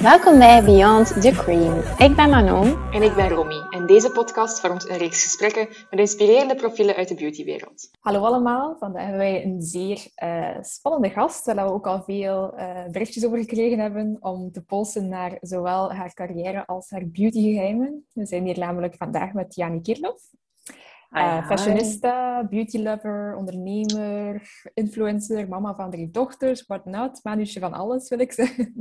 Welkom bij Beyond the Cream. Ik ben Manon. En ik ben Romy. En deze podcast vormt een reeks gesprekken met inspirerende profielen uit de beautywereld. Hallo allemaal. Vandaag hebben wij een zeer uh, spannende gast, waar we ook al veel uh, berichtjes over gekregen hebben om te polsen naar zowel haar carrière als haar beautygeheimen. We zijn hier namelijk vandaag met Jani Kirloff. Uh, fashionista, beauty lover, ondernemer, influencer, mama van drie dochters, what not, manusje van alles wil ik zeggen.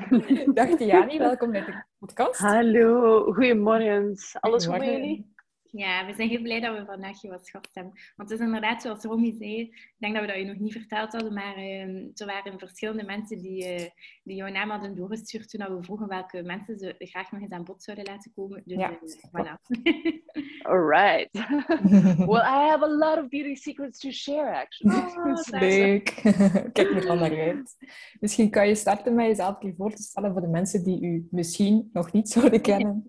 Dag Jani, welkom bij de podcast. Hallo, goedemorgen. Alles goed met jullie? Ja, we zijn heel blij dat we vandaag je wat gast hebben. Want het is inderdaad, zoals Romy zei, ik denk dat we dat je nog niet verteld hadden, maar uh, er waren verschillende mensen die, uh, die jouw naam hadden doorgestuurd toen we vroegen welke mensen ze graag nog eens aan bod zouden laten komen. Dus ja. Uh, voilà. Alright. well, I have a lot of beauty secrets to share, actually. Oh, leuk. Kijk er al naar uit. Misschien kan je starten met jezelf een voor te stellen voor de mensen die u misschien nog niet zouden kennen.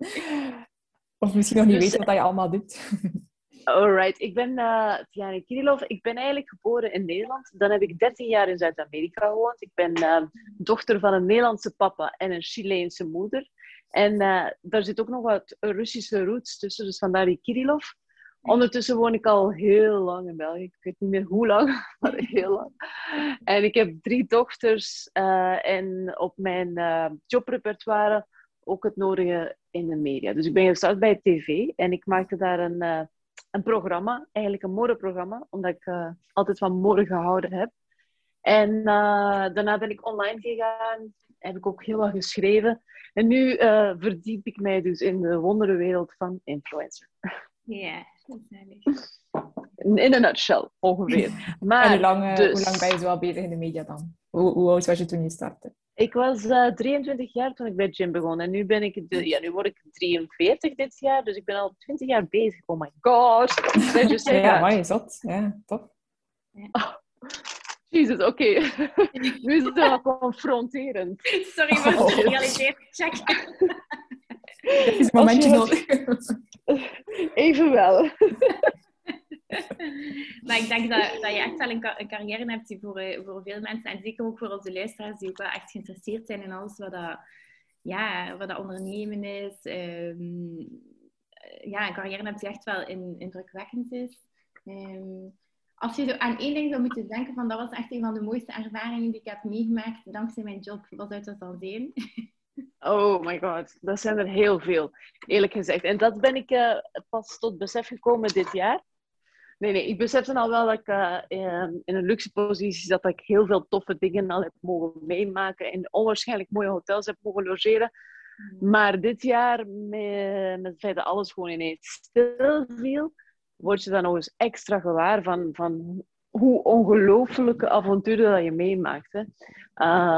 Of misschien nog niet dus, weten wat je allemaal doet. Alright, ik ben uh, Tiana Kirillov. Ik ben eigenlijk geboren in Nederland. Dan heb ik 13 jaar in Zuid-Amerika gewoond. Ik ben uh, dochter van een Nederlandse papa en een Chileense moeder. En uh, daar zit ook nog wat Russische roots tussen, dus vandaar die Kirillov. Ondertussen woon ik al heel lang in België. Ik weet niet meer hoe lang, maar heel lang. En ik heb drie dochters. en op mijn jobrepertoire ook het nodige in de media. Dus ik ben gestart bij tv en ik maakte daar een, uh, een programma, eigenlijk een modeprogramma, omdat ik uh, altijd van mode gehouden heb. En uh, daarna ben ik online gegaan, heb ik ook heel wat geschreven. En nu verdiep ik mij dus in de wonderenwereld van influencer. Ja, In een nutshell, ongeveer. Maar en hoe lang, dus... hoe lang ben je zo al bezig in de media dan? Hoe, hoe oud was je toen je startte? Ik was uh, eh, 23 jaar toen ik bij gym begon. En nu, ben ik de, ja, nu word ik 43 dit jaar. Dus ik ben al 20 jaar bezig. Oh my god. Just ja, maar je zat. Ja. Oh. Jezus, oké. Okay. nu is het wel confronterend. Sorry voor oh. de realiteit check. is een momentje nodig. Even wel. Maar ik denk dat, dat je echt wel een, carrière hebt die voor, eh, voor veel mensen, en zeker ook voor onze luisteraars, die ook wel echt geïnteresseerd zijn in alles wat dat, ja, wat dat ondernemen is. Um, ja, een carrière hebt die echt wel in, indrukwekkend is. Um, als je zo aan één ding zou moeten denken van dat was echt een van de mooiste ervaringen die ik heb meegemaakt dankzij mijn job, wat zou dat dan zijn? Oh my god, dat zijn er heel veel, eerlijk gezegd. En dat ben ik uh, pas tot besef gekomen dit jaar. Nee, nee, ik besefte al wel dat ik uh, in een luxe positie zat, dat ik heel veel toffe dingen al heb mogen meemaken en onwaarschijnlijk mooie hotels heb mogen logeren. Mm. Maar dit jaar, met, met het feit dat alles gewoon ineens stil viel, word je dan nog eens extra gewaar van, van hoe ongelooflijke avonturen dat je meemaakt. Hè.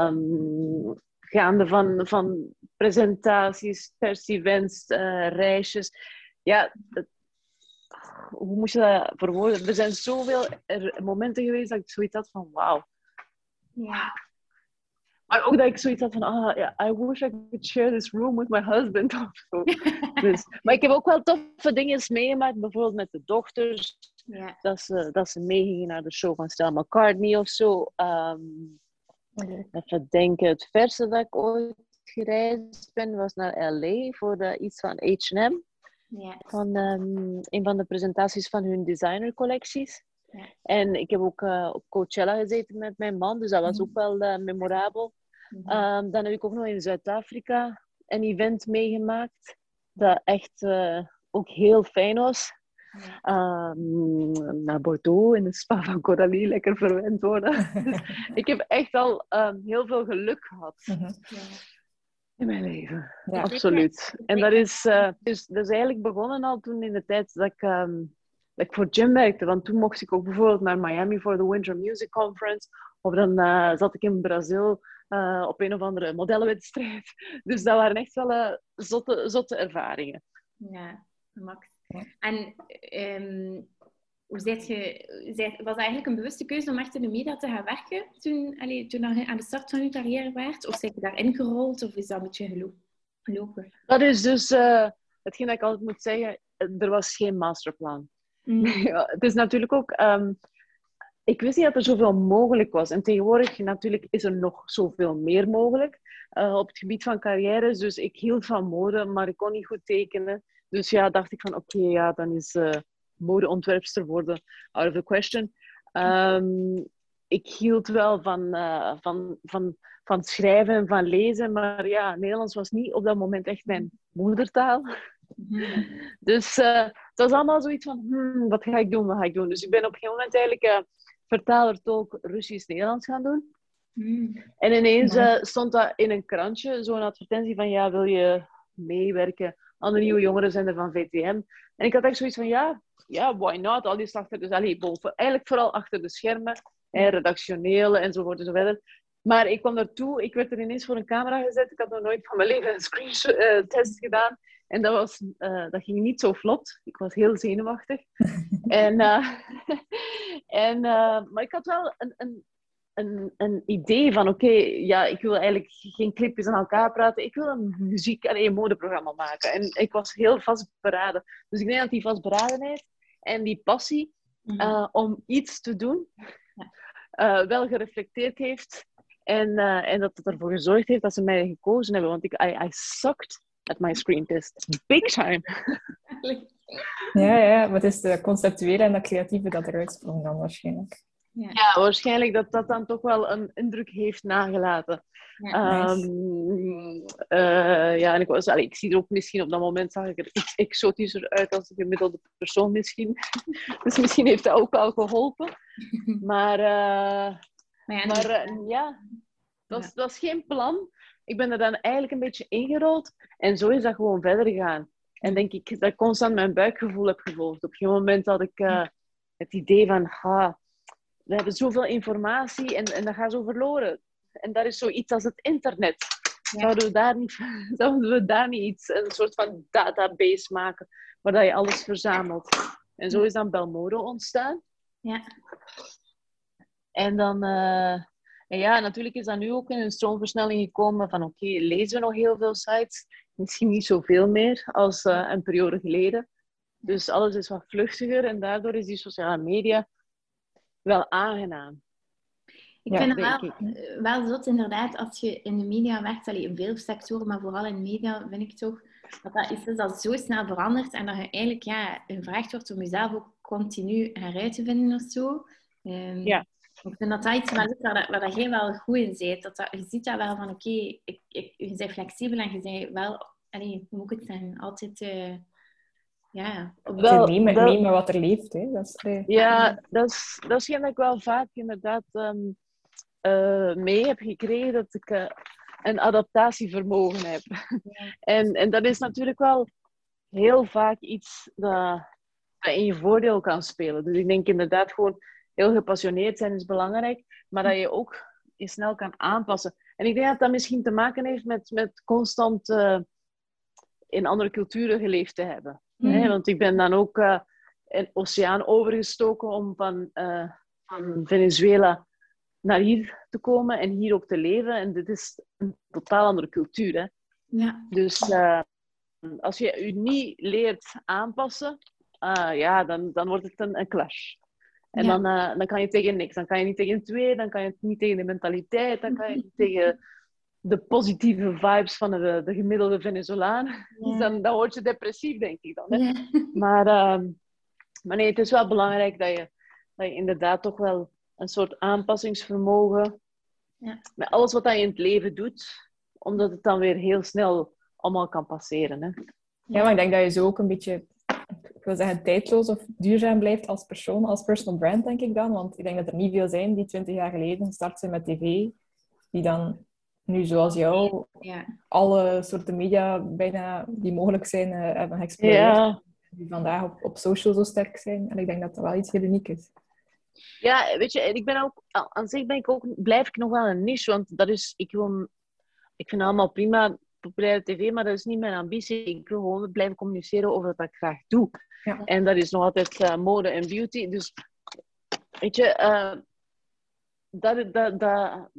Um, gaande van, van presentaties, persevents, uh, reisjes. Ja, hoe moet je dat verwoorden? Er zijn zoveel momenten geweest dat ik zoiets had van wauw. Ja. Maar ook dat ik zoiets had van, ah, yeah, I wish I could share this room with my husband of zo. dus, maar ik heb ook wel toffe dingen meegemaakt, bijvoorbeeld met de dochters. Dat, ze, dat ze meegingen naar de show van Stella McCartney of zo. Um, Even denken, het verste dat ik ooit gereisd ben was naar LA voor de, iets van H&M. Ja. Van um, een van de presentaties van hun designercollecties. Ja. En ik heb ook uh, op Coachella gezeten met mijn man, dus dat was ook mhm. wel uh, memorabel. Mm -hmm. um, dan heb ik ook nog in Zuid-Afrika een event meegemaakt, dat echt uh, ook heel fijn was. Ja. Um, naar Bordeaux in de spa van Coralie lekker verwend worden. ik heb echt al um, heel veel geluk gehad. Mm -hmm. ja in mijn leven. Ja. Absoluut. En dat is, uh, dus, dat is eigenlijk begonnen al toen in de tijd dat ik, um, dat ik voor Jim werkte. Want toen mocht ik ook bijvoorbeeld naar Miami voor de Winter Music Conference. Of dan uh, zat ik in Brazil uh, op een of andere modellenwedstrijd. Dus dat waren echt wel zotte, zotte ervaringen. Ja, Max. En um, hoe zijt je, was eigenlijk een bewuste keuze om echt in de media te gaan werken toen, allee, toen je aan de start van je carrière waart? Of zijn je daarin gerold of is dat een beetje gelopen? Dat is dus uh, hetgeen dat ik altijd moet zeggen. Er was geen masterplan. Mm. ja, het is natuurlijk ook... Um, ik wist niet dat er zoveel mogelijk was. En tegenwoordig natuurlijk is er nog zoveel meer mogelijk uh, op het gebied van carrières. Dus ik hield van mode, maar ik kon niet goed tekenen. Dus ja, dacht ik van oké, ja, dan is uh, modeontwerpster worden out of the question. Um, ik hield wel van, uh, van, van, van schrijven en van lezen, maar ja, Nederlands was niet op dat moment echt mijn moedertaal. Dus uh, het was allemaal zoiets van, hmm, wat ga ik doen, wat ga ik doen? Dus ik ben op een gegeven moment eigenlijk uh, vertaler, tolk Russisch-Nederlands gaan doen. Mhm. En ineens stond dat in een krantje, zo'n advertentie van, ja, wil je meewerken aan de nieuwe jongerenzender van VTM? En ik had echt zoiets van, ja, ja why not? Al die achter, dus allee, boven, eigenlijk vooral achter de schermen, en redactioneel enzovoort enzovoort. Maar ik kwam daartoe, ik werd er ineens voor een camera gezet. Ik had nog nooit van mijn leven een screen-test gedaan. En dat, was, uh, dat ging niet zo vlot. Ik was heel zenuwachtig. en, uh, en, uh, maar ik had wel een, een, een, een idee van: oké, ja, ik wil eigenlijk geen clipjes aan elkaar praten. Ik wil een muziek- en een modeprogramma maken. En ik was heel vastberaden. Dus ik denk dat die vastberadenheid en die passie mm om iets te doen, wel gereflecteerd heeft. En, en dat het ervoor gezorgd heeft dat ze mij gekozen hebben. Want ik, I, I sucked at my screen test. Big time. ja, ja, maar het is de conceptuele en de creatieve dat eruit sprong dan waarschijnlijk. Ja. ja. waarschijnlijk dat dat dan toch wel een indruk heeft nagelaten. Ja, um, uh, ja en ik, was, allee, ik zie er ook misschien op dat moment zag ik er iets exotischer uit als een gemiddelde persoon misschien. dus misschien heeft dat ook wel geholpen. Maar, uh, maar ja, maar, uh, ja dat, was, geen plan ik ben er dan eigenlijk een beetje ingerold. En zo is dat gewoon verder gegaan. En denk ik dat ik constant mijn buikgevoel heb gevolgd. Op een moment had ik het idee van... Ha, we hebben zoveel informatie en, en dat gaat zo verloren. En dat is zoiets als het internet. Zouden, we daar niet, zouden we daar niet iets, een soort van database maken, waar dat je alles verzamelt? En zo is dan Belmodo ontstaan. Ja. En dan... Uh, en ja, natuurlijk is dat nu ook in een stroomversnelling gekomen van oké, lezen we nog heel veel sites? Misschien niet zoveel meer als uh, een periode geleden. Dus alles is wat vluchtiger en daardoor is die sociale media wel aangenaam. Ik vind het wel, eh, wel zot inderdaad, als je in de media werkt, allee, in veel sectoren, maar vooral in media, vind ik toch dat dat iets is dat zo snel verandert en dat je eigenlijk ja, gevraagd wordt om jezelf ook continu heruit te vinden of zo. Um, ja. Ik vind dat dat iets waar, waar, dat jij wel goed in zit. Dat, dat je ziet dat wel van, oké, ik, ik, je bent flexibel en je bent wel, allee, hoe moet ik het zeggen, altijd... Uh, ja, op wel, nemen, dat, nemen wat er leeft. Hè. Dat is, uh, ja, dat is, dat is ik wel vaak inderdaad um, uh, mee heb gekregen, dat ik uh, een adaptatievermogen heb. Ja. en, en dat is natuurlijk wel heel vaak iets dat, dat in je voordeel kan spelen. Dus ik denk inderdaad gewoon heel gepassioneerd zijn is belangrijk, maar dat je ook je snel kan aanpassen. En ik denk dat dat misschien te maken heeft met, met constant uh, in andere culturen geleefd te hebben. Hè? Mhm. Want ik ben dan ook uh, een oceaan overgestoken om van, uh, van Venezuela naar hier te komen en hier ook te leven. En dit is een totaal andere cultuur. Hè? Ja. Dus als je je niet leert aanpassen, ja, dan, dan wordt het een, een clash. En dan, dan kan je tegen niks. Dan kan je niet tegen twee, dan kan je niet tegen de mentaliteit, dan kan je niet tegen de positieve vibes van de, de gemiddelde Venezolaan. Dus dan, dan word je depressief, denk ik dan. Hè? Maar, uh, maar nee, het is wel belangrijk dat je, dat je inderdaad toch wel een soort aanpassingsvermogen ja. met alles wat je in het leven doet, omdat het dan weer heel snel allemaal kan passeren. Hè? Ja, maar ik denk dat je zo ook een beetje wil zeggen, tijdloos of duurzaam blijft als persoon, als personal brand, denk ik dan. Want ik denk dat er niet veel zijn die twintig jaar geleden starten met tv, die dan nu, zoals jou, ja. alle soorten media bijna die mogelijk zijn, uh, hebben geëxploreerd. Ja. Die vandaag op, op social zo sterk zijn. En ik denk dat dat wel iets heel uniek is. Ja, weet je, ik ben ook, aan zich ben ik ook, blijf ik nog wel een niche, want dat is, ik wil, ik vind het allemaal prima, populaire tv, maar dat is niet mijn ambitie. Ik wil gewoon blijven communiceren over wat ik graag doe. Ja. En dat is nog altijd uh, mode en beauty. Dus, weet je, uh, dat, dat, dat,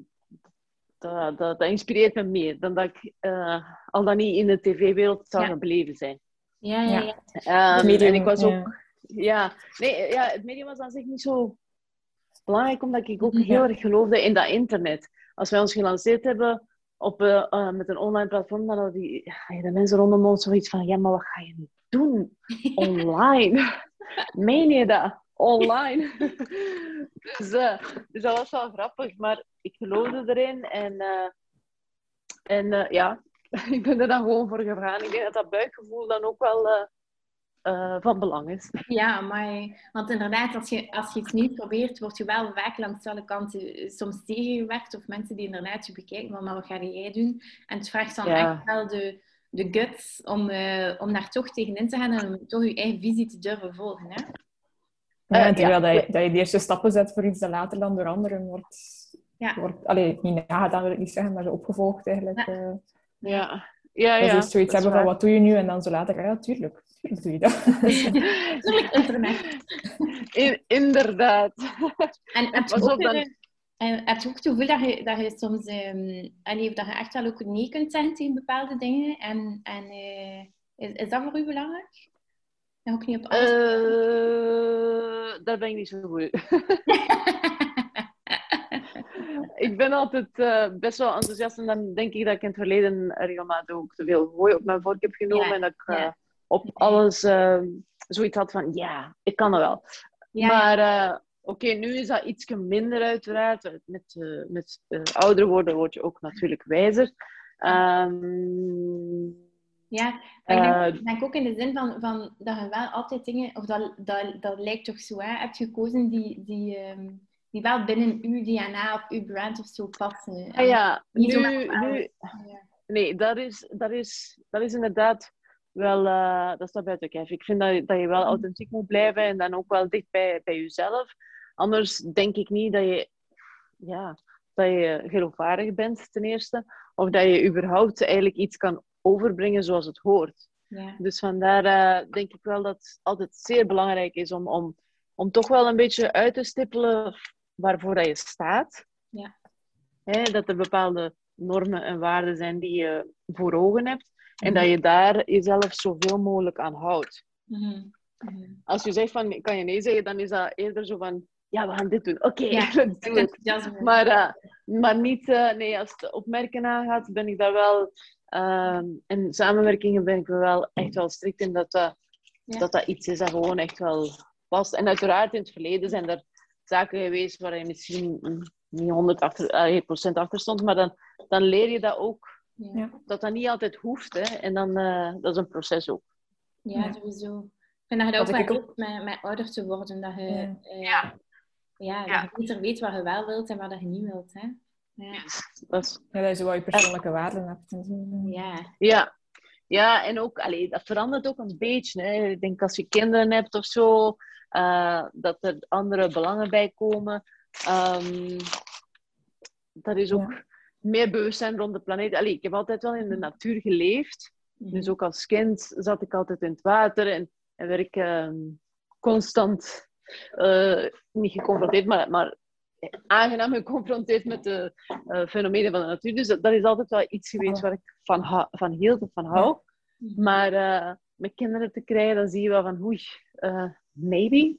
dat, dat, inspireert me meer dan dat ik uh, al dan niet in de tv-wereld zou ja. gebleven zijn. Ja, ja, ja. Um, medium, en ik was ook... Ja. nee, ja, het medium was aan zich niet zo belangrijk omdat ik ook heel erg geloofde in dat internet. Als wij ons gelanceerd hebben op, uh, uh, met een online platform, dan hadden die, de mensen rondom ons zoiets van, ja, maar wat ga je nu doen? Online? Meen je dat? Online? dus, uh, dus dat was wel grappig, maar ik geloofde erin en, en ja, ik ben er dan gewoon voor gegaan. Ik denk dat dat buikgevoel dan ook wel van belang is. Ja, maar want inderdaad, als je, als je iets nieuws probeert, word je wel vaak langs alle kanten eh, soms tegengewerkt. Of mensen die inderdaad je bekijken, van, maar wat ga jij doen? En het vraagt dan echt wel de, de guts om, uh, om daar toch tegenin te gaan en om toch je eigen visie te durven volgen. Hè? Ja, terwijl dat, je, dat je de eerste stappen zet voor iets dat later dan door anderen wordt... Ja. wordt allee, niet nagedaan wil ik niet zeggen, maar zo opgevolgd eigenlijk. Ja. ja. Ja, ja. Dus zoiets hebben van, wat doe je nu? En dan zo later, ja, tuurlijk. Tuurlijk doe je dat. tuurlijk internet. In, inderdaad. En heb je, ook, dan... en heb je ook het gevoel dat je, dat je soms... Um, dat je echt wel ook nee kunt zeggen tegen bepaalde dingen? En, en uh, is, is dat voor u belangrijk? En ook niet op alles? Uh, daar ben ik niet zo goed ik ben altijd uh, best wel enthousiast en dan denk ik dat ik in het verleden regelmatig ook te veel gooi op mijn vork heb genomen en dat ik uh, op alles uh, zoiets had van ja, ik kan er wel. maar eh, oké, nu is dat iets minder uiteraard. Met, met ouder worden word je ook natuurlijk wijzer. Um, ja, maar ik denk, denk, ook in de zin van, van dat je wel altijd dingen, of dat, dat, dat lijkt toch zo, hè, hebt gekozen die, die, um, die wel binnen uw DNA of uw brand of zo passen. Ah, ja, nu, nu, nee, dat is, dat, is, dat is inderdaad wel, uh, dat staat buiten kijf. Ik vind dat, dat je wel authentiek moet blijven en dan ook wel dicht bij, bij jezelf. Anders denk ik niet dat je, ja, dat je geloofwaardig bent, ten eerste. Of dat je überhaupt eigenlijk iets kan overbrengen zoals het hoort. Ja. Dus vandaar uh, denk ik wel dat het altijd zeer belangrijk is om, om, om toch wel een beetje uit te stippelen waarvoor dat je staat. Ja. dat er bepaalde normen en waarden zijn die je voor ogen hebt. En dat je daar jezelf zoveel mogelijk aan houdt. Mhm. Mhm. Als je zegt van, kan je nee zeggen, dan is dat eerder zo van, ja, we gaan dit doen. Oké, okay, ja, let's do it. Maar, uh, maar niet, uh, nee, als het op merken aangaat, ben ik daar wel... Uh, in samenwerkingen ben ik wel echt wel strikt in dat, dat, dat dat iets is dat gewoon echt wel past. En uiteraard in het verleden zijn er zaken geweest waar je misschien niet 100 achter, uh, procent achter stond, maar dan, dan leer je dat ook. Ja. Dat dat niet altijd hoeft. Hè. En dan, uh, dat is een proces ook. Ja, ja. sowieso. Ik vind dat je dat ook wel met, met ouder te worden. Dat je, ja. Uh, ja. ja, dat je beter weet wat je wel wilt en wat je niet wilt. Hè. Ja. Dat is... ja, dat je wel je persoonlijke waarden hebt. Ja. ja. Ja, en ook, allee, dat verandert ook een beetje. Hè. Ik denk als je kinderen hebt of zo, uh, dat er andere belangen bij komen. Um, dat is ook ja. meer bewustzijn rond de planeet. Allee, ik heb altijd wel in de natuur geleefd. Dus ook als kind zat ik altijd in het water en, en werd ik uh, constant, uh, niet geconfronteerd, maar, maar aangenaam geconfronteerd met de uh, fenomenen van de natuur. Dus dat, dat, is altijd wel iets geweest waar ik van, van hield of van hou. Mhm. Maar uh, met kinderen te krijgen, dan zie je wel van, oei, uh, maybe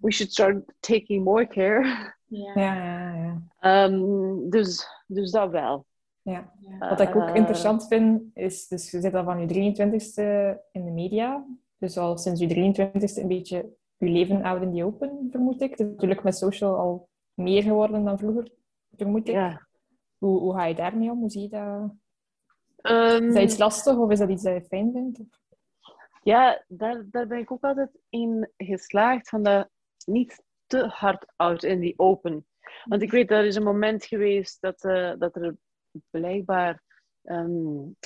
we should start taking more care. Ja, ja, ja. Um, dus, dus dat wel. Ja. Wat ik ook interessant vind, is, dus je zit al van je 23ste in de media. Dus al sinds je 23ste een beetje je leven out in the open, vermoed ik. Dus natuurlijk met social al meer geworden dan vroeger, vermoed ik. Ja. Hoe, hoe ga je daarmee om? Hoe zie je dat? Um, is dat iets lastig of is dat iets dat je fijn vindt? Ja, daar, daar ben ik ook altijd in geslaagd van dat niet te hard out in die open. Want ik weet, er is een moment geweest dat, uh, dat er blijkbaar um,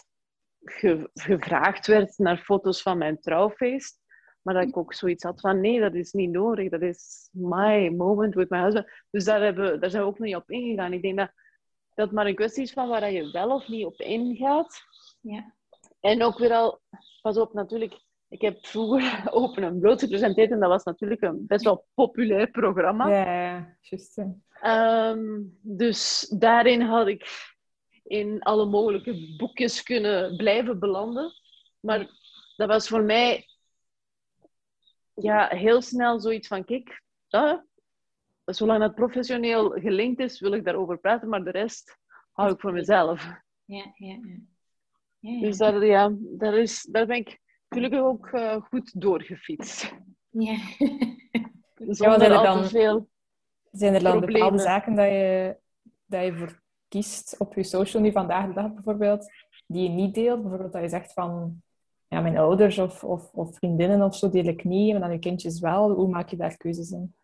ge, gevraagd werd naar foto's van mijn trouwfeest. Maar dat ik ook zoiets had van, nee, dat is niet nodig. Dat is my moment with my husband. Dus daar, hebben, daar zijn we ook niet op ingegaan. Ik denk dat dat maar een kwestie is van waar je wel of niet op ingaat. Ja. En ook weer al, pas op, natuurlijk, ik heb vroeger Open en Bloot gepresenteerd en dat was natuurlijk een best wel populair programma. Ja, juist. Um, dus daarin had ik in alle mogelijke boekjes kunnen blijven belanden. Maar dat was voor mij ja, heel snel zoiets van, kijk, uh, zolang dat professioneel gelinkt is, wil ik daarover praten, maar de rest hou ik voor mezelf. Ja, ja, ja. ja, Dus daar, ja, daar, is, daar ben ik gelukkig ook uh, goed doorgefietst. Ja. Zonder ja, al te veel Zijn er dan bepaalde zaken dat je, dat je voor kiest op je social nu vandaag de dag bijvoorbeeld, die je niet deelt? Bijvoorbeeld dat je zegt van, ja, mijn ouders of, of, of vriendinnen of zo deel ik niet, maar dan je kindjes wel. Hoe maak je daar keuzes in?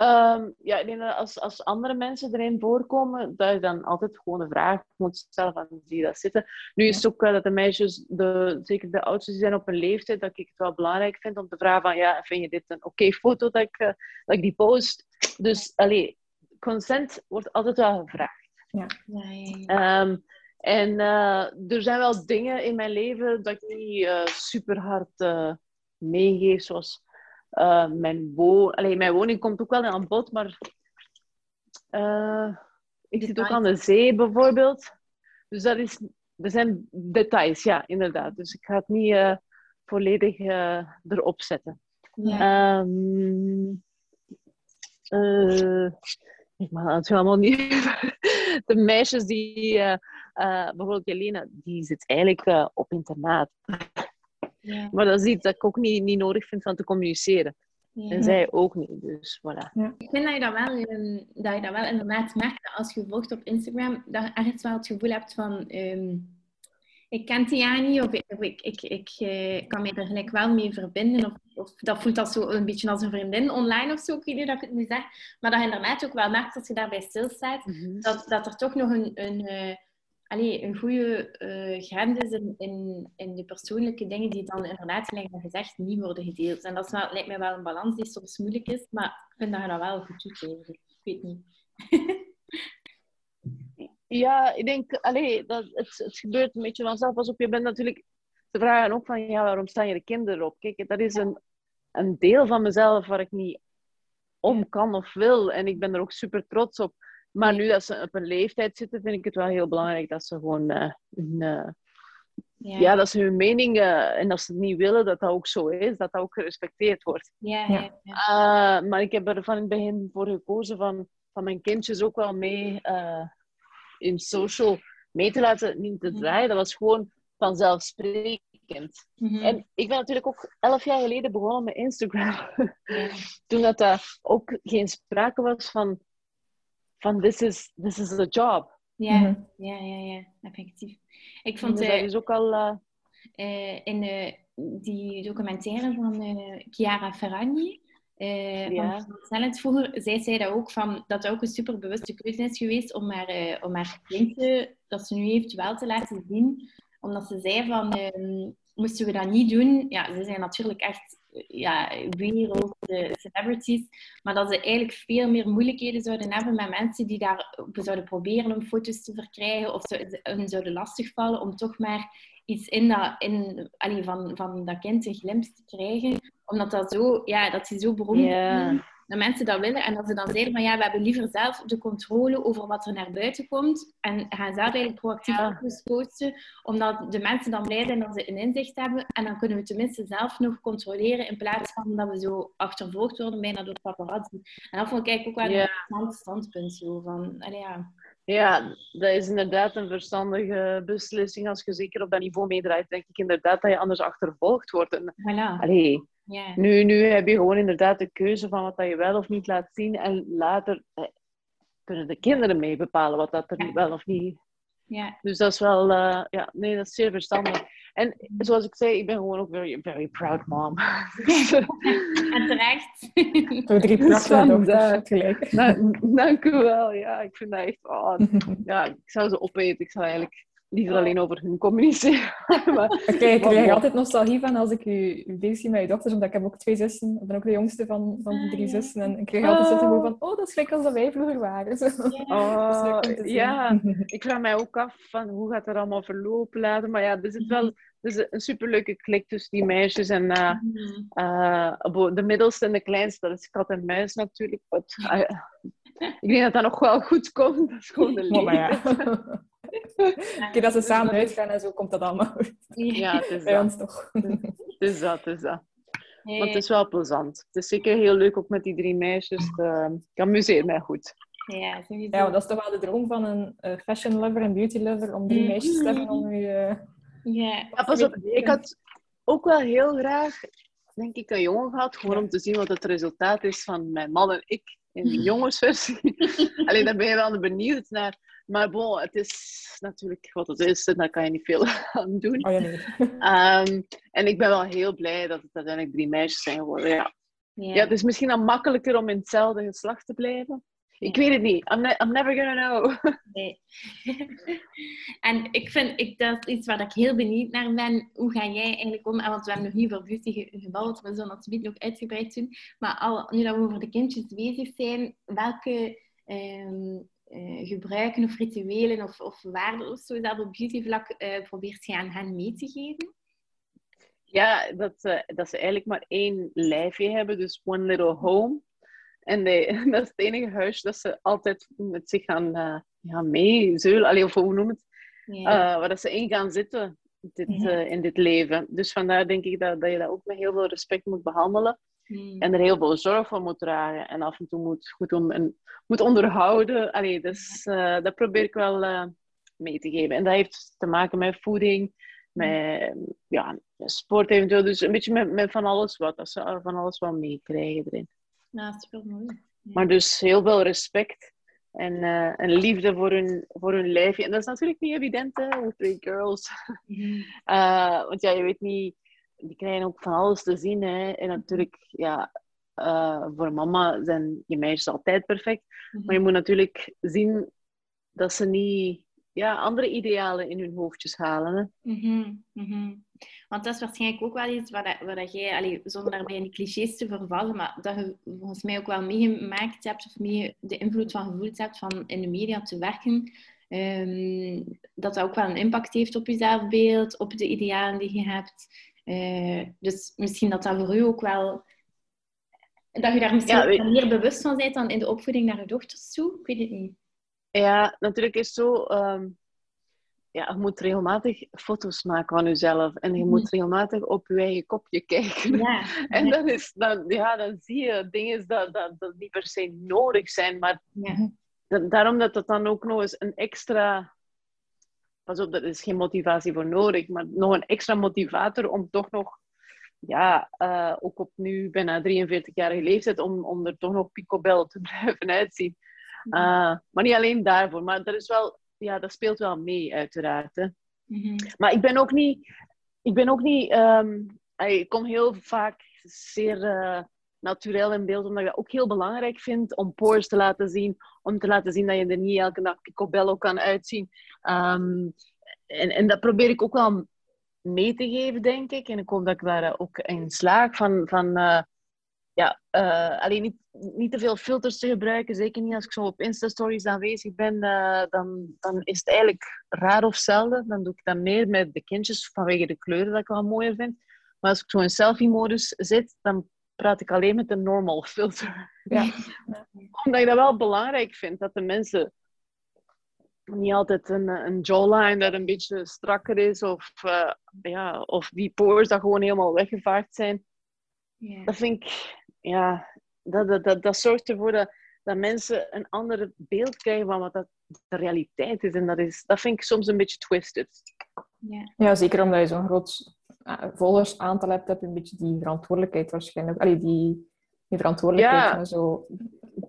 Um, ja, ik denk dat als, als andere mensen erin voorkomen, dat je dan altijd gewoon een vraag moet stellen van zie je dat zitten. Nu is het ook wel dat de meisjes, de, zeker de oudste, die zijn op een leeftijd dat ik het wel belangrijk vind om te vragen van ja, vind je dit een oké foto dat ik, uh, dat ik die post? Dus allee, consent wordt altijd wel gevraagd. Ja. um, en uh, er zijn wel dingen in mijn leven dat ik niet uh, super hard meegeef, zoals mijn, wo Allee, mijn woning komt ook wel aan bod, maar ik zit ook aan de zee bijvoorbeeld. Dus dat is, er zijn details, ja, inderdaad. Dus ik ga het niet volledig erop zetten. Ja. Um, ik mag het helemaal niet. de meisjes die, bijvoorbeeld Jelena, die zit eigenlijk op internaat. Ja. Maar dat is iets dat ik ook niet, niet nodig vind van te communiceren. Ja. En zij ook niet, dus voilà. Ja. Ik vind dat je dat wel, um, dat je dat wel inderdaad merkt als je volgt op Instagram, dat je ergens wel het gevoel hebt van... Um, ik ken die niet, of ik, ik, ik, ik uh, kan me er gelijk wel mee verbinden. Of, of, dat voelt als zo een beetje als een vriendin online of zo, ik weet niet dat ik het nu zeg. Maar dat je inderdaad ook wel merkt, als je daarbij stilstaat, mm -hmm. dat, dat er toch nog een... een uh, allee, een goede uh, grens is in, in, in, de persoonlijke dingen die dan inderdaad, gelijk gezegd, niet worden gedeeld. En dat is wel, lijkt mij wel een balans die soms moeilijk is, maar ik vind dat je dat wel goed doet eigenlijk. Ik weet niet. ja, ik denk, allee, dat, het, het gebeurt een beetje vanzelf. Pas op, je bent natuurlijk... Ze vragen ook van, ja, waarom staan je de kinderen op? Kijk, dat is een, een deel van mezelf waar ik niet om kan of wil. En ik ben er ook super trots op. Maar nu dat ze op een leeftijd zitten, vind ik het wel heel belangrijk dat ze gewoon uh, een, uh, ja. ja. dat ze hun mening uh, en als ze het niet willen, dat dat ook zo is, dat dat ook gerespecteerd wordt. Ja, ja. ja. maar ik heb er van in het begin voor gekozen van, van mijn kindjes ook wel mee in social mee te laten, niet te draaien. Dat was gewoon vanzelfsprekend. Mm -hmm. En ik ben natuurlijk ook elf jaar geleden begonnen met Instagram. Toen dat, dat ook geen sprake was van van this is, this is a job. Ja, mm -hmm. ja, ja, ja, effectief. Ik vond... Dus dat is ook al... Uh... Uh, in uh, die documentaire van Chiara Ferragni, ja. van Talent vroeger, zij zei dat ook, van, dat het ook een superbewuste keuze is geweest om haar, om haar kindje, dat ze nu heeft, wel te laten zien. Omdat ze zei van, ehm, moesten we dat niet doen, ja, ze zijn natuurlijk echt ja, wereld, de celebrities, maar dat ze eigenlijk veel meer moeilijkheden zouden hebben met mensen die daar zouden proberen om foto's te verkrijgen of ze, hun zouden lastigvallen om toch maar iets in dat, in, allee, van, van dat kind een glimp te krijgen. Omdat dat zo, ja, dat ze zo beroemd yeah. is dat mensen dat willen en dat ze dan zeggen van ja, we hebben liever zelf de controle over wat er naar buiten komt en gaan zelf eigenlijk proactief ja. posten, omdat de mensen dan blij zijn dat ze een inzicht hebben en dan kunnen we tenminste zelf nog controleren in plaats van dat we zo achtervolgd worden bijna door paparazzi. En dat vond ik eigenlijk ook wel een Ja. interessant standpunt zo van, allee, ja. Ja, dat is inderdaad een verstandige beslissing. Als je zeker op dat niveau meedraait, denk ik inderdaad dat je anders achtervolgd wordt. En, Voilà. allee, nu, nu heb je gewoon inderdaad de keuze van wat dat je wel of niet laat zien. En later eh, kunnen de kinderen mee bepalen wat dat er Ja. wel of niet... Ja. Dus dat is wel... eh, ja, nee, dat is zeer verstandig. En zoals ik zei, ik ben gewoon ook very, very proud mom. Dus, eh, En terecht. Zo drie prachtige Vandaar. dochters tegelijk. Nou, dank u wel. Ja, ik vind dat echt... Oh, ja, ik zou ze opeten. Ik zou eigenlijk liever alleen over hun communiceren. maar, ik krijg altijd nostalgie van als ik u u bezig zie met je dochters, omdat ik heb ook twee zussen. Ik ben ook de jongste van, van de Ah, drie zussen. En ik krijg altijd het gevoel van, oh, dat is gelijk als dat wij vroeger waren. Zo. Oh, ja. Ik vraag mij ook af van hoe gaat dat allemaal verlopen later. Maar ja, er zit wel er is een superleuke klik tussen die meisjes. En eh, Mhm. eh, de middelste en de kleinste, dat is kat en muis natuurlijk. But, eh, ik denk dat dat nog wel goed komt. Dat is gewoon de maar leeftijd. Oké, dat ze samen uitgaan en zo komt dat allemaal goed. Ja, het is Bij dat. ons toch. Het is dat, het is dat. Maar het is wel plezant. Het is zeker heel leuk ook met die drie meisjes. Ik amuseer mij goed. Ja, ja, dat is toch wel de droom van een uh, fashion lover en beauty lover om drie meisjes te hebben om je. Uh, ja, pas op. Ik had ook wel heel graag, denk ik, een jongen gehad. Gewoon om te zien wat het resultaat is van mijn man en ik in de jongensversie. Alleen daar ben je wel benieuwd naar. Maar bon, het is natuurlijk wat het is en daar kan je niet veel aan doen. Oh, ja, nee. um, en ik ben wel heel blij dat het uiteindelijk drie meisjes zijn geworden. Ja. Ja. ja, het is misschien dan makkelijker om in hetzelfde geslacht te blijven. Ik weet het niet. I'm, ne I'm never gonna know. Nee. en ik vind, ik, dat is iets waar ik heel benieuwd naar ben. Hoe ga jij eigenlijk om? Want we hebben nog niet voor beauty gebouwd. We zullen het nog uitgebreid doen. Maar al, nu dat we over de kindjes bezig zijn, welke um, uh, gebruiken of rituelen of, of waarden of zo dat op beautyvlak uh, probeert je aan hen mee te geven? Ja, dat, uh, dat ze eigenlijk maar één lijfje hebben. Dus one little home. En dat is het enige huis dat ze altijd met zich gaan ja, meezeulen. Allee, of hoe noem het? Waar dat ze in gaan zitten dit, in dit leven. Dus vandaar denk ik dat, dat je dat ook met heel veel respect moet behandelen. Mm. En er heel veel zorg voor moet dragen. En af en toe moet goed om en moet onderhouden. Allee, dus dat probeer ik wel mee te geven. En dat heeft te maken met voeding, met ja, sport eventueel. Dus een beetje met, met van alles wat. Dat ze van alles wat meekrijgen erin. Ja, super mooi. Maar dus heel veel respect en, uh, en liefde voor hun, voor hun lijfje. En dat is natuurlijk niet evident, hè, with three girls. Mm uh, want ja, je weet niet, die krijgen ook van alles te zien. Hè. En natuurlijk, ja, uh, voor mama zijn je meisjes altijd perfect. Mm -hmm. Maar je moet natuurlijk zien dat ze niet ja, andere idealen in hun hoofdjes halen. Hè. Mm -hmm. Mm -hmm. Want dat is waarschijnlijk ook wel iets waar, waar dat jij, allee, zonder daarbij in die clichés te vervallen, maar dat je volgens mij ook wel meegemaakt hebt of mee de invloed van gevoeld hebt van in de media te werken. Um, dat dat ook wel een impact heeft op je zelfbeeld, op de idealen die je hebt. Uh, dus misschien dat dat voor u ook wel... Dat je daar misschien ja, meer bewust van bent dan in de opvoeding naar je dochters toe. Ik weet het niet. Ja, natuurlijk is het zo... Um ja, je moet regelmatig foto's maken van jezelf. En je moet mhm. regelmatig op je eigen kopje kijken. Ja. en dan, is, dan, ja, dan zie je dingen dat, dat, dat niet per se nodig zijn. Maar ja. daarom dat het dan ook nog eens een extra... Pas op, dat is geen motivatie voor nodig. Maar nog een extra motivator om toch nog... Ja, uh, ook op nu bijna 43-jarige leeftijd... Om, om er toch nog picobel te blijven uitzien. Uh, maar niet alleen daarvoor. Maar er is wel ja, dat speelt wel mee, uiteraard. Hè. Mm-hmm. Maar ik ben ook niet... Ik ben ook niet... Um, ik kom heel vaak zeer uh, natuurlijk in beeld, omdat ik dat ook heel belangrijk vind om pores te laten zien. Om te laten zien dat je er niet elke dag picobello kan uitzien. Um, en, en dat probeer ik ook wel mee te geven, denk ik. En ik hoop dat ik daar ook in slaag van... van uh, ja, uh, alleen niet, niet te veel filters te gebruiken. Zeker niet als ik zo op Insta-stories aanwezig ben. Dan, dan is het eigenlijk raar of zelden. Dan doe ik dat meer met de kindjes vanwege de kleuren dat ik wel mooier vind. Maar als ik zo in selfie-modus zit, dan praat ik alleen met een normal filter. Ja. Omdat ik dat wel belangrijk vind, dat de mensen niet altijd een, een jawline dat een beetje strakker is, of, uh, ja, of die pores dat gewoon helemaal weggevaagd zijn. Yeah. Dat vind ik ja, dat, dat, dat, dat zorgt ervoor dat, dat mensen een ander beeld krijgen van wat dat de realiteit is. En dat, is, dat vind ik soms een beetje twisted. Ja, ja zeker omdat je zo'n groot uh, volgersaantal hebt, heb je een beetje die verantwoordelijkheid waarschijnlijk. Allee, die, die verantwoordelijkheid. Ja. Zo,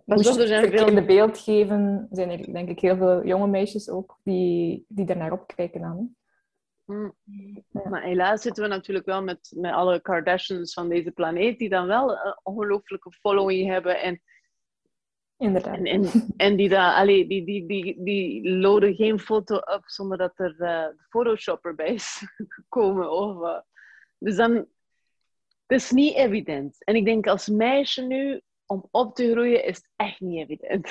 Moest je het verkeerde beeld geven, zijn er denk ik heel veel jonge meisjes ook die, die naar opkijken dan. Mm. Maar helaas zitten we natuurlijk wel met, met alle Kardashians van deze planeet, die dan wel een ongelooflijke following hebben. En, Inderdaad. En, en, en die, daar, allee, die, die, die, die loaden geen foto op zonder dat er uh, Photoshop erbij is gekomen. Of, uh, dus dan, het is niet evident. En ik denk als meisje nu, om op te groeien, is het echt niet evident.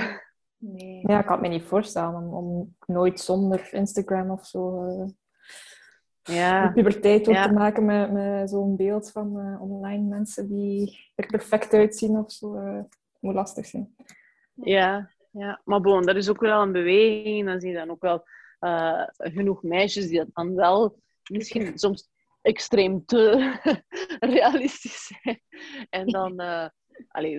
Nee. Ja, ik kan het me niet voorstellen om, om nooit zonder Instagram of zo uh, ja. puberteit ja. te maken met, met zo'n beeld van uh, online mensen die er perfect uitzien of zo. Uh, moet lastig zijn. Ja, ja. maar bon, dat is ook wel een beweging. Dan zie je dan ook wel uh, genoeg meisjes die dat dan wel misschien soms extreem te realistisch zijn. En dan, uh, allee,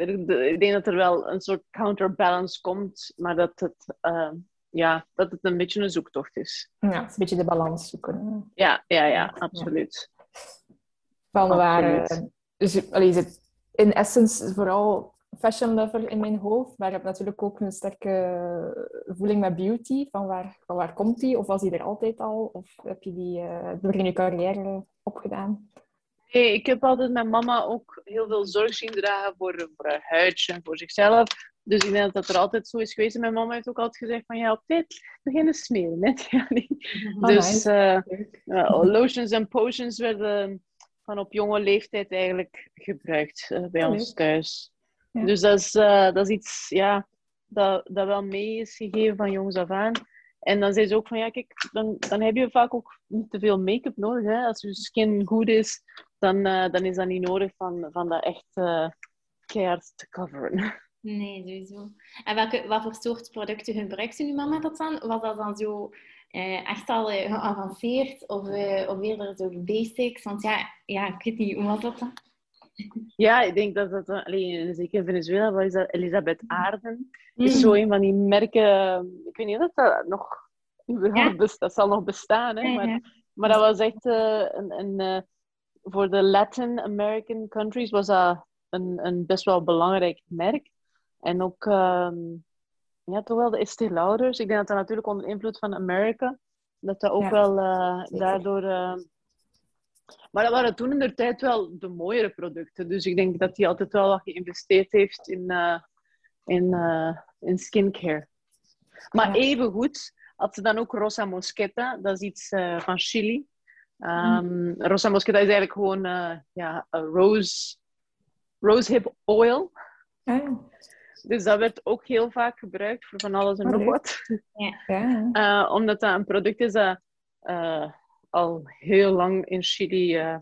ik denk dat er wel een soort counterbalance komt, maar dat het, uh, ja, dat het een beetje een zoektocht is. Ja, het is een beetje de balans zoeken. Ja, ja, ja, absoluut. Van waar, uh, dus allee, is het in essence vooral fashion lover in mijn hoofd, maar ik heb natuurlijk ook een sterke voeling met beauty. Van waar, van waar komt die? Of was die er altijd al? Of heb je die uh, door in je carrière opgedaan? Nee, ik heb altijd met mama ook heel veel zorg zien dragen voor, voor haar huidje en voor zichzelf. Dus ik denk dat dat er altijd zo is geweest. En mijn mama heeft ook altijd gezegd van, ja, op tijd beginnen smeren. Net, ja, oh, dus uh, uh, lotions en potions werden van op jonge leeftijd eigenlijk gebruikt uh, bij ons thuis. Ja. Dus dat is, uh, dat is iets ja, dat, dat wel mee is gegeven van jongs af aan. En dan zei ze ook van, ja, kijk, dan, dan heb je vaak ook niet te veel make-up nodig. Hè? Als je skin goed is, dan, uh, dan is dat niet nodig van, van dat echt uh, keihard te coveren. Nee, sowieso. En welke, wat voor soort producten gebruikte uw mama dat dan? Was dat dan zo uh, echt al geavanceerd of, of eerder zo basics? Want ja, ja, ik weet niet, hoe was dat dan? Ja, ik denk dat dat, alleen, zeker in Venezuela, was dat Elisabeth Aarden. Mm. is zo een van die merken, ik weet niet of dat nog überhaupt ja. bestaat, dat zal nog bestaan, hè, maar, maar dat was echt uh, een, een uh, voor de Latin American countries was dat een, een best wel belangrijk merk. En ook, um, ja, toch wel de Estee Lauders. Ik denk dat dat natuurlijk onder invloed van Amerika, dat dat ook ja, wel uh, daardoor maar dat waren toen in de tijd wel de mooiere producten. Dus ik denk dat hij altijd wel wat geïnvesteerd heeft in, uh, in, uh, in skincare. Maar ja. even goed had ze dan ook Rosa Mosqueta. Dat is iets uh, van Chili. Um, mm. Rosa Mosqueta is eigenlijk gewoon ja, rose, rosehip oil. Ah. Dus dat werd ook heel vaak gebruikt voor van alles en oh, nog wat. Ja. omdat dat een product is dat al heel lang in Chili uh,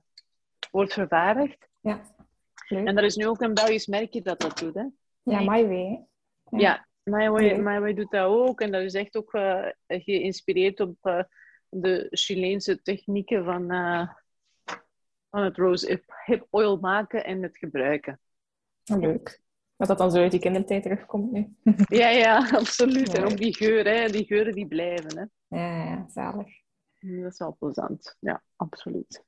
wordt vervaardigd. Ja. Leuk. En er is nu ook een Belgisch merkje dat dat doet. Hè? Ja, MyWay. Ja, ja MyWay, MyWay doet dat ook. En dat is echt ook uh, geïnspireerd op uh, de Chileense technieken van, van het rose hip oil maken en het gebruiken. Leuk. Dat dat dan zo uit die kindertijd terugkomt nu. ja, ja, absoluut. Ja. En ook die geuren, hè. die geuren die blijven. Hè. Ja, ja, zalig. Dat is wel plezant. Ja, absoluut.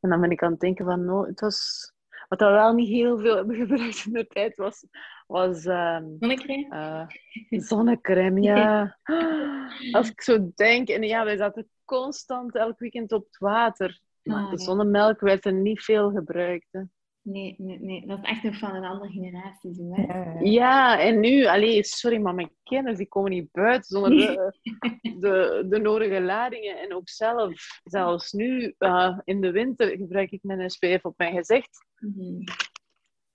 En dan ben ik aan het denken van, no, het was... Wat we wel niet heel veel hebben gebruikt in de tijd was... was um, zonnecrème? Uh, zonnecrème, ja. Als ik zo denk... En ja, wij zaten constant elk weekend op het water. Maar ah, de zonnemelk werd er niet veel gebruikt. Hè. Nee, nee, nee, dat is echt nog van een andere generatie. Zo, hè? Ja, en nu, allee, sorry, maar mijn kinderen die komen niet buiten zonder de, de, de nodige ladingen. En ook zelf, zelfs nu uh, in de winter gebruik ik mijn SPF op mijn gezicht. Mm -hmm.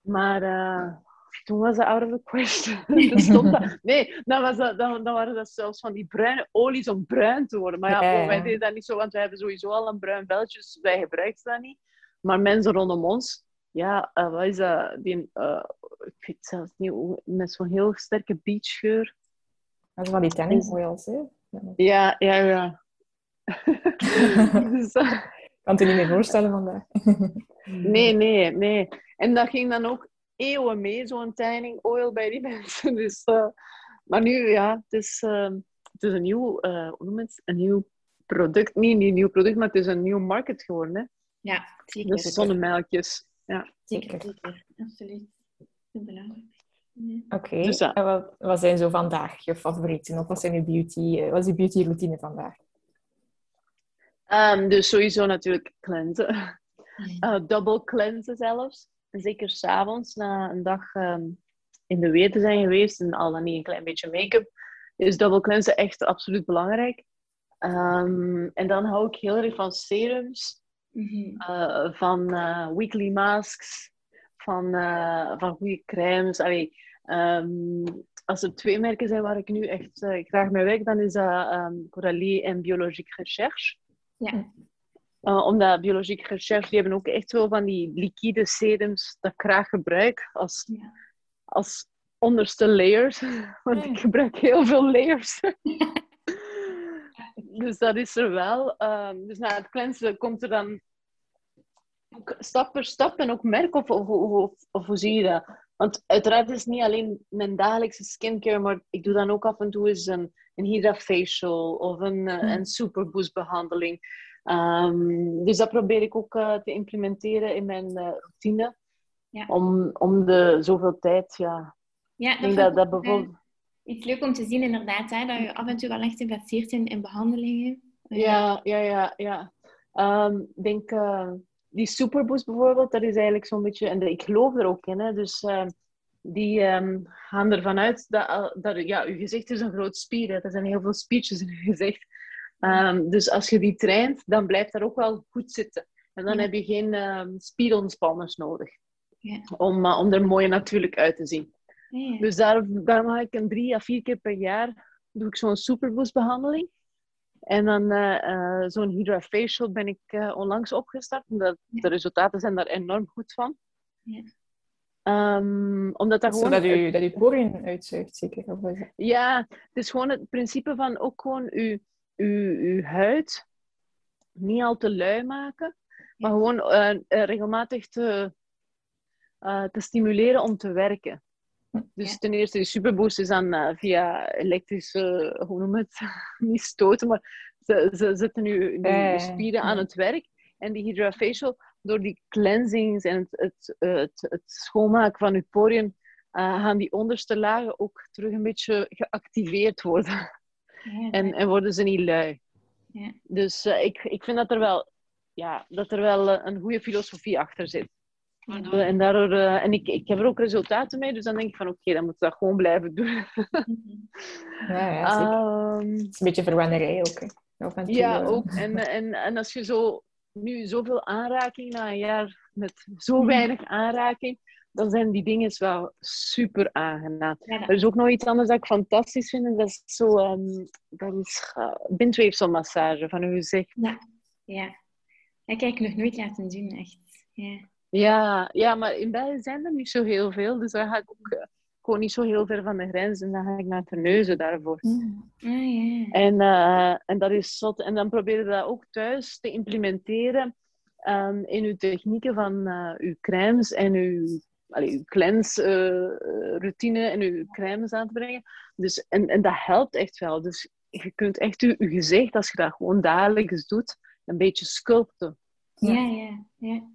Maar uh, toen was dat out of the question. dat. Nee, dan, was dat, dan, dan waren dat zelfs van die bruine olies om bruin te worden. Maar ja, ja, ja. wij deden dat niet zo, want wij hebben sowieso al een bruin veldje, dus wij gebruikten dat niet. Maar mensen rondom ons, ja, uh, wat is dat? Die, uh, ik weet zelfs niet hoe, met zo'n heel sterke beachgeur. Dat is van die tanning oils, hè? Ja, ja, ja. dus, uh... kan het je niet meer voorstellen vandaag. nee, nee, nee. En dat ging dan ook eeuwen mee, zo'n tanning oil bij die mensen. Dus, maar nu, ja, het is, het is een nieuw, hoe noem het? Een nieuw product. Niet een nieuw product, maar het is een nieuw market geworden, hè? Ja, zeker. Dus zonnemelkjes. Ja. Zeker, zeker. Absoluut. belangrijk. Ja. Oké, okay. dus, en wat, wat, zijn zo vandaag je favorieten? Of wat, zijn je beauty, wat is je beauty routine vandaag? Um, dus sowieso natuurlijk cleansen. Uh, double cleansen zelfs. Zeker s'avonds, na een dag um, in de weer te zijn geweest en al dan niet een klein beetje make-up, is double cleansen echt absoluut belangrijk. Um, en dan hou ik heel erg van serums. Uh, van uh, weekly masks, van, uh, van goede crèmes. Allee, um, als er twee merken zijn waar ik nu echt graag mee werk, dan is dat um, Coralie en Biologique Recherche. Ja. omdat Biologique Recherche, die hebben ook echt zo van die liquide serums dat ik graag gebruik als, ja. als onderste layers. Want ik gebruik heel veel layers. Dus dat is er wel. Um, dus na het cleansen komt er dan stap per stap en ook merk of, of, of, of hoe zie je dat? Want uiteraard is het niet alleen mijn dagelijkse skincare, maar ik doe dan ook af en toe eens een, een Hydra facial of een, uh, een superboost behandeling. Um, dus dat probeer ik ook uh, te implementeren in mijn uh, routine. Ja. Om, om de zoveel tijd, ja. Ja, dat, denk dat, dat bijvoorbeeld... iets leuk om te zien inderdaad, hè, dat je af en toe wel echt investeert in, in behandelingen. Ja, ja, ja, ja. Um, ik denk die Superboost bijvoorbeeld, dat is eigenlijk zo'n beetje, en ik geloof er ook in, hè, dus uh, die um, gaan ervan uit dat, dat ja, je gezicht is een groot spier. Hè. Er zijn heel veel spiertjes in je gezicht. Um, dus als je die traint, dan blijft dat ook wel goed zitten. En dan heb je geen spierontspaners nodig. Ja. Om, uh, om er mooi natuurlijk uit te zien. Dus daar, daar mag ik een drie à vier keer per jaar doe ik zo'n superboost behandeling. En dan uh, zo'n Hydra Facial ben ik uh, onlangs opgestart. Omdat de resultaten zijn daar enorm goed van. Ja. Um, omdat dat gewoon... Zodat u, dat u poriën uitzuigt, zeker? Of ja, het is gewoon het principe van ook gewoon uw, uw, uw huid niet al te lui maken. Maar gewoon uh, regelmatig te, te stimuleren om te werken. Dus ten eerste, de superboost is dan uh, via elektrische, hoe noem het, niet stoten, maar ze, ze zetten nu de spieren aan het werk. En die hydrafacial, door die cleansings en het, het, het, het schoonmaken van je poriën, uh, gaan die onderste lagen ook terug een beetje geactiveerd worden. en, en worden ze niet lui. Ja. Dus uh, ik, ik vind dat er wel, ja, dat er wel een goede filosofie achter zit. En, daardoor, uh, en ik, ik heb er ook resultaten mee, dus dan denk ik van oké, okay, dan moet ik dat gewoon blijven doen. ja, ja um, het is een beetje verwennerij ook. Hè. ja, ook. En, en, en als je zo, nu zoveel aanraking na een jaar met zo mhm. weinig aanraking, dan zijn die dingen wel super aangenaam. Ja, er is ook nog iets anders dat ik fantastisch vind, en dat is zo, um, dat is uh, bindweefselmassage van uw gezicht. Ja, ja. Heb ik nog nooit laten doen, echt. Ja. Ja, ja, maar in België zijn er niet zo heel veel. Dus dan ga ik ook uh, gewoon niet zo heel ver van de grens. En dan ga ik naar Terneuzen daarvoor. Mm. Ah, en, uh, en dat is zot. En dan probeer je dat ook thuis te implementeren um, in uw technieken van uh, uw crèmes en uw, allee, uw cleanse-routine en uw crèmes aan te brengen. Dus, en, en dat helpt echt wel. Dus je kunt echt je, je gezicht, als je dat gewoon dagelijks doet, een beetje sculpten. Ja, ja, ja.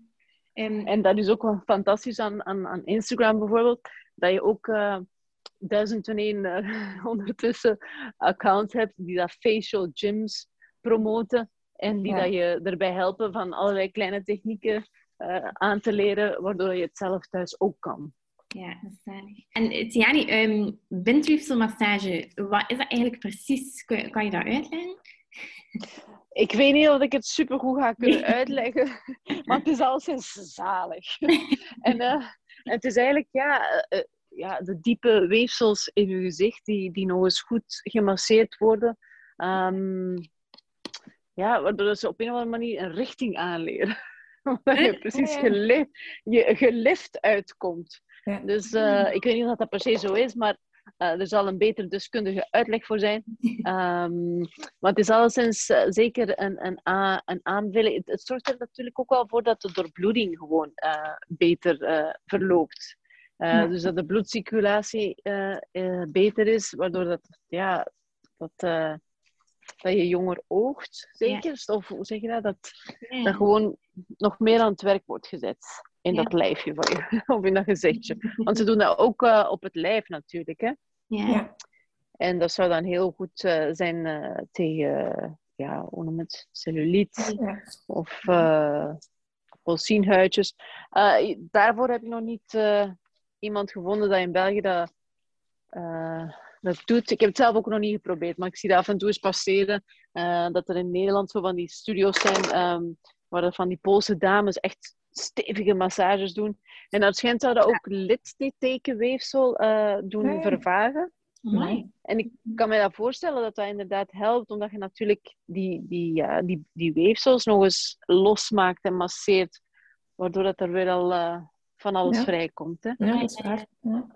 En, en dat is ook wel fantastisch aan, aan, aan Instagram bijvoorbeeld, dat je ook uh, duizend en één uh, ondertussen accounts hebt die dat facial gyms promoten en die dat je erbij helpen van allerlei kleine technieken uh, aan te leren, waardoor je het zelf thuis ook kan. Ja, dat is zalig. En Tiani, um, bindweefselmassage, wat is dat eigenlijk precies? Kan, kan je dat uitleggen? Ik weet niet of ik het supergoed ga kunnen uitleggen, maar het is alleszins zalig. en uh, het is eigenlijk ja, uh, ja, de diepe weefsels in je gezicht die, die nog eens goed gemasseerd worden. Um, ja, waardoor ze op een of andere manier een richting aanleren. Omdat je precies gelift, je gelift uitkomt. Ja. Dus uh, ik weet niet of dat per se zo is, maar uh, er zal een beter deskundige uitleg voor zijn. Um, maar het is alleszins uh, zeker een, een, een aanvulling. Het, zorgt er natuurlijk ook wel voor dat de doorbloeding gewoon uh, beter verloopt. Ja. Dus dat de bloedcirculatie beter is, waardoor dat, ja, dat, dat je jonger oogt, zeker. Ja. Of hoe zeg je dat? Dat, ja. dat gewoon nog meer aan het werk wordt gezet in dat lijfje van je, of in dat gezichtje. Want ze doen dat ook uh, op het lijf natuurlijk, hè. Ja. En dat zou dan heel goed uh, zijn uh, tegen, ja, hoe noem het, celluliet ja. of polsienhuidjes. daarvoor heb ik nog niet iemand gevonden dat in België dat, dat doet. Ik heb het zelf ook nog niet geprobeerd, maar ik zie dat af en toe eens passeren. dat er in Nederland zo van die studio's zijn um, waar van die Poolse dames echt stevige massages doen. En dat schijnt dat ook lidsteekweefsel uh, doen vervagen. En ik kan me dat voorstellen dat dat inderdaad helpt, omdat je natuurlijk die, die, die, die weefsels nog eens losmaakt en masseert, waardoor dat er weer al uh, van alles ja. vrijkomt. Hè? Ja, dat is waar. Ja.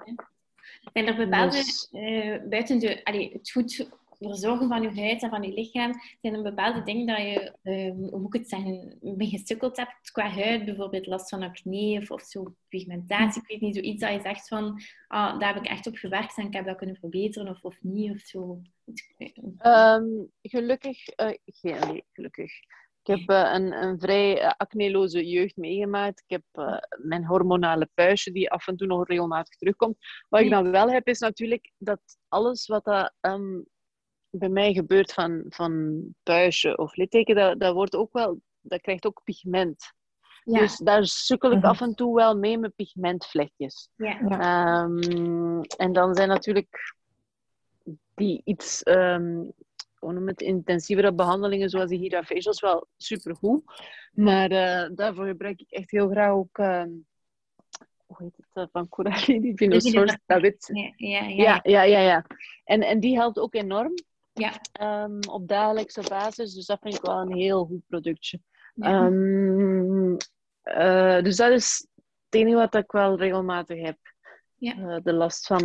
Zijn er bepaalde, dus... uh, buiten de, allee, het goed verzorgen van je huid en van je lichaam, zijn er bepaalde dingen dat je, um, hoe moet ik het zeggen, mee gestukkeld hebt qua huid, bijvoorbeeld last van acne of, of zo pigmentatie, ik weet niet, zoiets dat je zegt van, ah, daar heb ik echt op gewerkt en ik heb dat kunnen verbeteren of, of niet, of zo. Um, gelukkig, uh, geen, nee, gelukkig. Ik heb uh, een, een vrij uh, acneloze jeugd meegemaakt. Ik heb uh, mijn hormonale puistje die af en toe nog regelmatig terugkomt. Wat ik dan wel heb, is natuurlijk dat alles wat dat, um, bij mij gebeurt van, van puistje of litteken, dat, dat, wordt ook wel, dat krijgt ook pigment. Ja. Dus daar sukkel ik mhm. af en toe wel mee met pigmentvlekjes. Ja. Um, en dan zijn natuurlijk die iets um, noem het, intensievere behandelingen zoals die Hirafacials wel supergoed. Maar uh, daarvoor gebruik ik echt heel graag ook... Uh, hoe heet het? Uh, van Coralie, die. Dat weet ja, ja, ja. ja, ja, ja. En, en die helpt ook enorm. Ja. Um, op dagelijkse basis. Dus dat vind ik wel een heel goed productje. Ja. Um, dus dat is het enige wat ik wel regelmatig heb. Ja. de last van,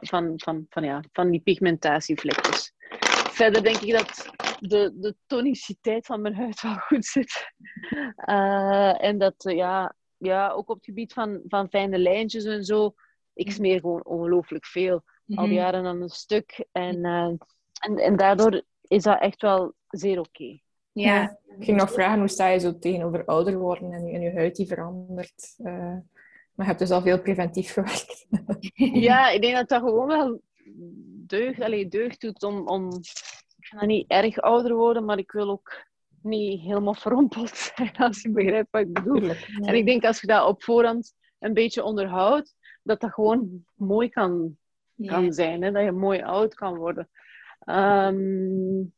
van, van, van, ja, van die pigmentatievlekjes verder denk ik dat de, de toniciteit van mijn huid wel goed zit. En dat, ja, ja, ook op het gebied van, van fijne lijntjes en zo, ik smeer gewoon ongelooflijk veel. Al mhm. jaren aan een stuk. En, en, en daardoor is dat echt wel zeer oké. Okay. Ja. Ik ging nog vragen, hoe sta je zo tegenover ouder worden en, en je huid die verandert? maar je hebt dus al veel preventief gewerkt. ja, ik denk dat dat gewoon wel deugd, allez, deugd doet om, om... Ik ga niet erg ouder worden, maar ik wil ook niet helemaal verrompeld zijn, als je begrijpt wat ik bedoel. En ik denk als je dat op voorhand een beetje onderhoudt, dat dat gewoon mooi kan, kan zijn. Hè? Dat je mooi oud kan worden. Um,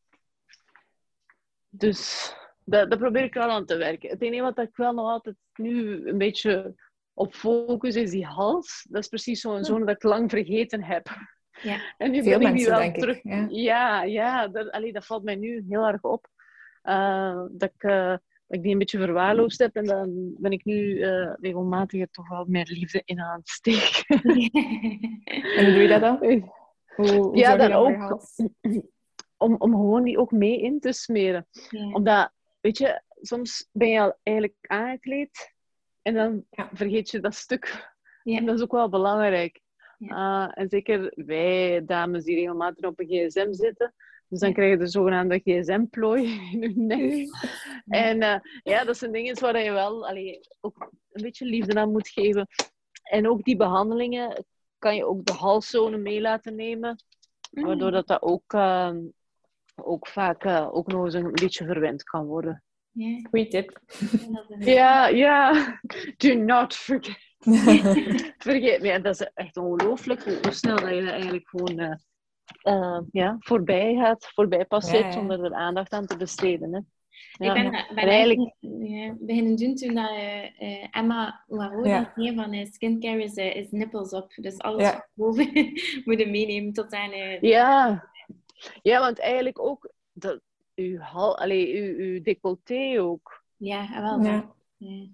dus dat, dat, probeer ik wel aan te werken. Het enige wat ik wel nog altijd nu een beetje op focus is die hals. Dat is precies zo'n zone dat ik lang vergeten heb. Ja. En nu Veel ben ik wel terug. ja, ja, ja dat, allee, dat valt mij nu heel erg op. Uh, dat, ik, uh, dat ik die een beetje verwaarloosd heb. En dan ben ik nu uh, regelmatig toch wel meer liefde in aan het steken. en hoe doe je dat dan? Hoe, hoe ja, dan ook. Om, om gewoon die ook mee in te smeren. Ja. Omdat, weet je, soms ben je al eigenlijk aangekleed. En dan ja. vergeet je dat stuk. Ja. En dat is ook wel belangrijk. Uh, en zeker wij, dames die regelmatig op een gsm zitten. Dus dan krijg je de zogenaamde gsm-plooi in je nek. En uh, ja, dat zijn dingen waar je wel allee, ook een beetje liefde aan moet geven. En ook die behandelingen kan je ook de halszone mee laten nemen. Waardoor dat, dat ook, uh, ook vaak uh, ook nog eens een beetje verwend kan worden. Yeah. Goeie tip. Ja, ja. Do not forget. Vergeet me, dat is echt ongelooflijk hoe snel dat je eigenlijk gewoon uh, uh, ja, voorbij gaat, voorbij passeert zonder er aandacht aan te besteden. Hè. Ja. Ik ben, ben eigenlijk ja, beginnen doen toen dat, uh, Emma Waro ja. een van skincare is, is nippels op. Dus alles ja. boven moeten meenemen tot zijn... ja. ja, want eigenlijk ook dat, uw, hal, uw, uw decolleté ook. Ja, wel. Ja.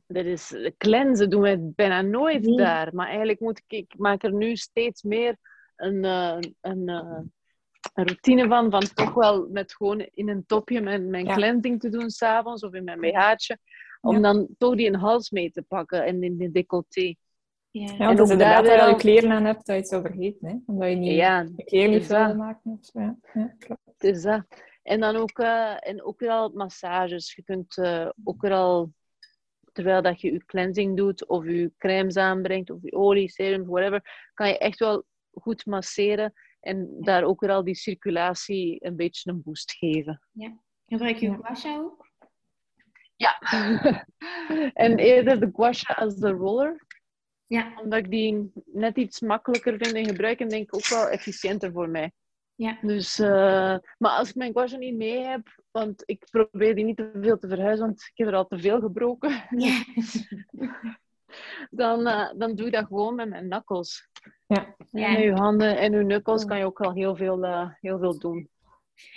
Dat is, cleansen doen we bijna nooit daar. Maar eigenlijk moet ik, ik maak er nu steeds meer een, een, uh, een routine van. Van toch wel met gewoon in een topje mijn, mijn ja. cleansing te doen s'avonds of in mijn BH'tje. Om ja. dan toch die een hals mee te pakken en in de decolleté. Ja, ja want als inderdaad wel... je kleren aan hebt, dat je het zo vergeten. Hè? Omdat je niet ja, je kleren niet vuil maakt. Ja. Ja, klopt. Het is dat. En dan ook, uh, en ook wel massages. Je kunt uh, ook wel terwijl dat je je cleansing doet, of je crèmes aanbrengt, of je olie, serum, whatever, kan je echt wel goed masseren en daar ook weer al die circulatie een beetje een boost geven. Ja. Gebruik je gua sha ook? Ja. en eerder de gua sha als de roller. Ja. Omdat ik die net iets makkelijker vind in gebruik en denk ik ook wel efficiënter voor mij. Ja. Dus, uh, maar als ik mijn gua niet mee heb, want ik probeer die niet te veel te verhuizen, want ik heb er al te veel gebroken. Ja. dan, uh, dan doe ik dat gewoon met mijn knuckles. Ja. ja. Met je handen en je knuckles kan je ook wel heel veel, uh, heel veel doen.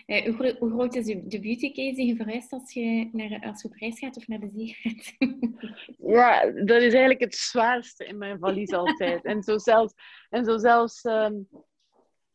Uh, hoe, hoe, groot is de beauty case die je verhuist als je, naar, als je op reis gaat of naar de zee gaat? ja, dat is eigenlijk het zwaarste in mijn valies altijd. en zo zelfs, en zo zelfs um,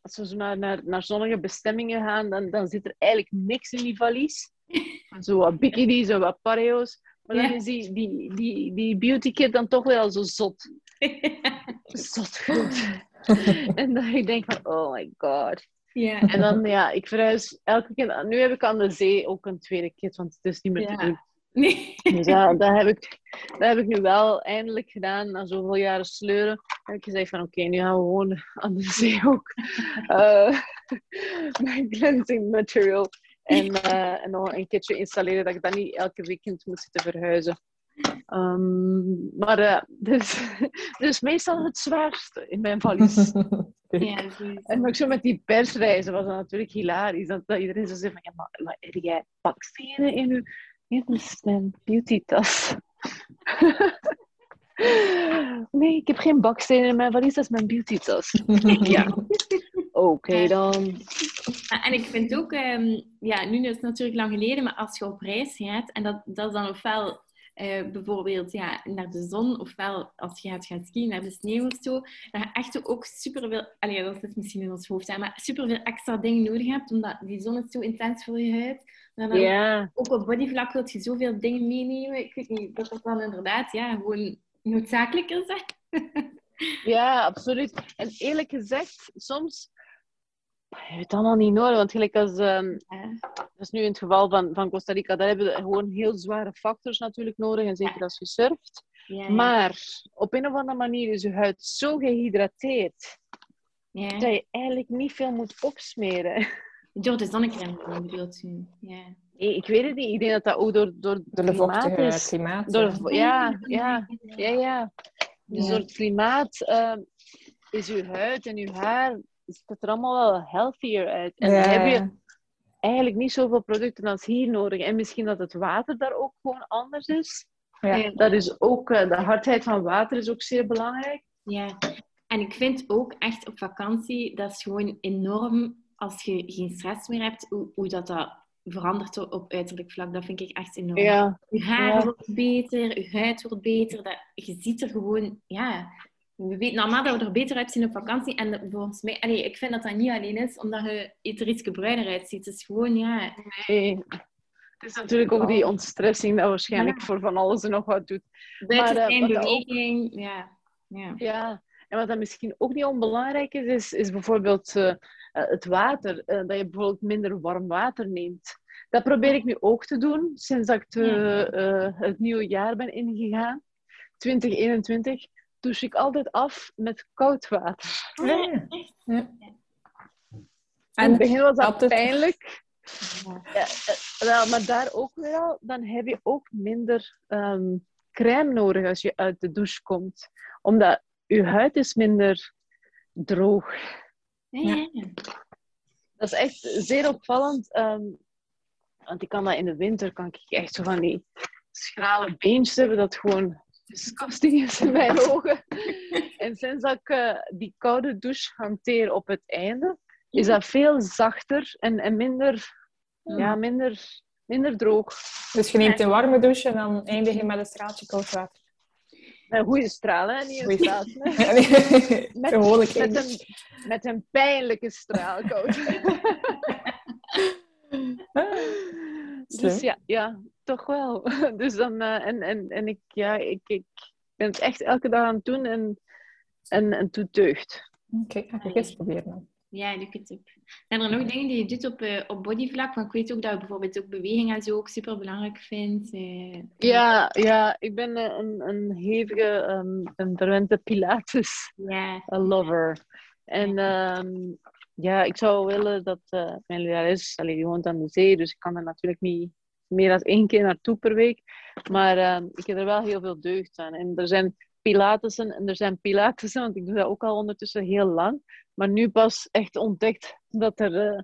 als we zo naar, naar, naar zonnige bestemmingen gaan, dan, dan zit er eigenlijk niks in die valies. Zo wat bikinis en wat pareo's. Maar dan Ja. is die, die, die, die beauty kit dan toch wel zo zot. Zot goed. en dan ik denk van, oh my god. ja. En dan, ja, ik verhuis elke keer. Nu heb ik aan de zee ook een tweede kit, want het is niet meer te doen. Nee. Dus ja, dat heb, ik, dat heb ik nu wel eindelijk gedaan, na zoveel jaren sleuren. heb ik gezegd van, oké, nu gaan we gewoon aan de zee ook eh, mijn cleansing material. En, eh, en nog een kitje installeren, dat ik dan niet elke weekend moet zitten verhuizen. Ehm, maar eh dit is meestal het zwaarste in mijn valies. Ja. En ook zo met die persreizen was dat natuurlijk hilarisch. Dat, dat iedereen zo zei van, ja, maar, maar heb jij bakstenen in. Ja, dat is mijn beautytas. nee, ik heb geen bakstenen in mijn valies, dat is mijn beautytas. ja. Oké dan. Ah, En ik vind ook, ehm, ja, nu is het natuurlijk lang geleden, maar als je op reis gaat, en dat, dat is dan ofwel eh, bijvoorbeeld ja, naar de zon, ofwel als je gaat gaan skiën naar de sneeuw of zo, dat je echt ook superveel, allee, dat is misschien in ons hoofd, hè, maar superveel extra dingen nodig hebt, omdat die zon is zo intens voor je huid. Dan Ja. ook op bodyvlak wil je zoveel dingen meenemen. Ik weet niet, dat dat dan inderdaad ja, gewoon noodzakelijk is. Hè? ja, absoluut. En eerlijk gezegd, soms... Je hebt het allemaal niet nodig, want gelijk als... ehm. Dat is nu in het geval van, van Costa Rica. Daar hebben we gewoon heel zware factors natuurlijk nodig. En zeker als je surft. Ja, ja. Maar op een of andere manier is je huid zo gehydrateerd. Ja. Dat je eigenlijk niet veel moet opsmeren. Door de zonnecrème bedoelt u. Ja. Ik weet het niet. Ik denk dat dat ook door, door het de klimaat vochtige is. klimaat. Door ja. het- ja, ja, ja, ja. Dus Ja. door het klimaat ehm, is je huid en je haar... Ziet het er allemaal wel healthier uit. En dan heb je eigenlijk niet zoveel producten als hier nodig. En misschien dat het water daar ook gewoon anders is. Ja. Ja. Dat is ook, eh, de hardheid van water is ook zeer belangrijk. Ja. En ik vind ook echt op vakantie, dat is gewoon enorm als je geen stress meer hebt, hoe, hoe dat, dat verandert op uiterlijk vlak. Dat vind ik echt enorm. Ja, Je haar Ja. wordt beter, je huid wordt beter. Dat, je ziet er gewoon, ja. We weten allemaal dat we er beter uitzien op vakantie. En volgens mij, allee, ik vind dat dat niet alleen is omdat je er iets bruiner uitziet. Het is gewoon, ja. nee. Het is natuurlijk ook die ontstressing dat waarschijnlijk voor van alles en nog wat doet. Buiten Maar, eh, zijn ook- beweging, ja. ja. Ja, en wat dan misschien ook niet onbelangrijk is, is, is bijvoorbeeld eh, eh, het water. Eh, dat je bijvoorbeeld minder warm water neemt. Dat probeer ik nu ook te doen, sinds dat ik eh, het nieuwe jaar ben ingegaan. 2021 douche ik altijd af met koud water. Ja. In het En begin was dat altijd- pijnlijk. Ja, eh, wel, maar daar ook wel, dan heb je ook minder ehm, crème nodig als je uit de douche komt. Omdat je huid is minder droog. Ja, ja. Dat is echt zeer opvallend. ehm, want ik kan dat in de winter, kan ik echt zo van die schrale beentjes hebben, dat gewoon disgusting is in mijn ogen. En sinds dat ik eh, die koude douche hanteer op het einde, is dat veel zachter en, en minder, ja, minder, minder droog. Dus je neemt een warme douche en dan eindig je met een straaltje koud water. Een goede straal, hè? Niet een straal. hè. Ja, nee. Met- een Met een, met een pijnlijke straal koud. Dus ja, ja, toch wel. Dus dan, eh, en, en, en ik, ja, ik, ik ben het echt elke dag aan het doen en, en, en toe deugd. Oké, ga ik eens proberen dan. Ja, leuke tip. Zijn er nog dingen die je doet op, eh, op bodyvlak? Want ik weet ook dat je bijvoorbeeld ook beweging en zo ook super belangrijk vindt. eh. Ja, ja ik ben een, een hevige, ehm, een verwente Pilates Ja, lover. En ehm, ja, ik zou willen dat uh, mijn lerares, allee, die woont aan de zee, dus ik kan er natuurlijk niet meer dan één keer naartoe per week. Maar ehm, ik heb er wel heel veel deugd aan. En er zijn Pilatesen en er zijn Pilatesen, want ik doe dat ook al ondertussen heel lang. Maar nu pas echt ontdekt dat er, eh,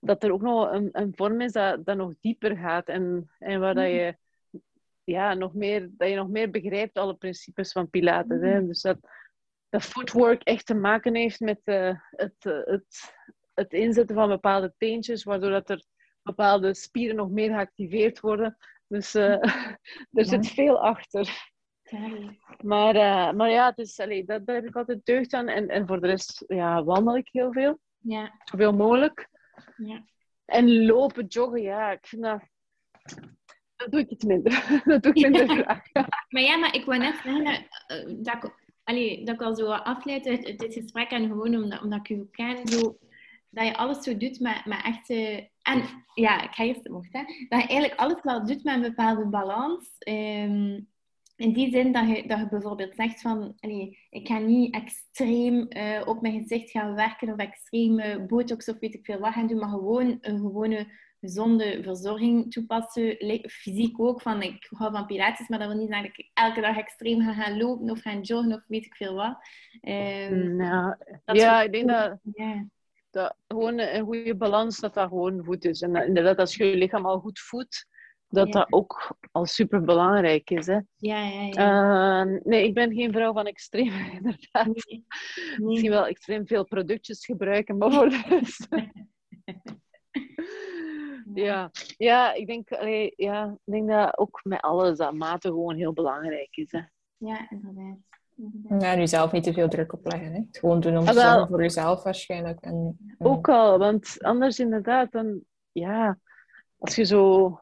dat er ook nog een, een vorm is dat, dat nog dieper gaat. En, en waar dat je, ja, nog meer, dat je nog meer begrijpt alle principes van Pilates. Hè? Dus dat, dat footwork echt te maken heeft met eh, het, eh, het, het inzetten van bepaalde teentjes, waardoor dat er bepaalde spieren nog meer geactiveerd worden. Dus eh, er zit veel achter. Maar, eh, maar ja, is, allee, dat, daar heb ik altijd deugd aan. En, en voor de rest ja, wandel ik heel veel. Ja. Zoveel mogelijk. Ja. En lopen, joggen, ja, ik vind dat... Dat doe ik iets minder. dat doe ik minder graag. Maar ja, maar ik wou net zeggen eh, dat ik, allee, dat ik al zo afleid uit, uit dit gesprek en gewoon omdat, omdat ik u ken, zo, dat je alles zo doet met, met echte... En ja, ik ga eerst mocht, hè. Dat je eigenlijk alles wel doet met een bepaalde balans. Ehm, in die zin dat je, dat je bijvoorbeeld zegt van, allee, ik ga niet extreem eh, op mijn gezicht gaan werken of extreem botox of weet ik veel wat gaan doen, maar gewoon een gewone gezonde verzorging toepassen. Fysiek ook, van ik hou van pilates, maar dat wil niet zeggen dat ik elke dag extreem ga gaan lopen of gaan joggen of weet ik veel wat. Ehm, Ja, dat ja ik denk dat, dat gewoon een goede balans, dat dat gewoon goed is. En dat, inderdaad, als je je lichaam al goed voedt, dat Ja. dat ook al super belangrijk is. Hè. ja, ja. ja. Eh, nee, ik ben geen vrouw van extreem, inderdaad. Nee. Misschien wel extreem veel productjes gebruiken, maar voor de rest. ja. ja, ik denk, allee, ja, ik denk dat ook met alles dat mate gewoon heel belangrijk is. Hè. Ja, inderdaad. Inderdaad. Ja, en jezelf niet te veel druk opleggen. Hè. Het gewoon doen om te Ah, wel. zorgen voor jezelf waarschijnlijk. En, en- Ook al, want anders inderdaad, dan, ja, als je zo.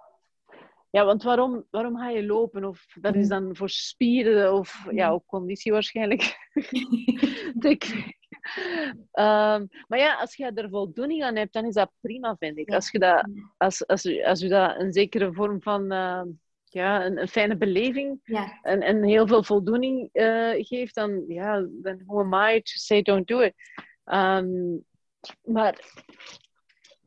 Ja, want waarom, waarom ga je lopen? Of dat is dan voor spieren of ja, ook conditie waarschijnlijk. te. Ehm, maar ja, als je er voldoening aan hebt, dan is dat prima, vind ik. Als je dat, als, als, als u dat een zekere vorm van, ehm, ja, een, een fijne beleving Ja, en, en heel veel voldoening eh, geeft, dan, ja, dan who am I to say don't do it? Ehm, maar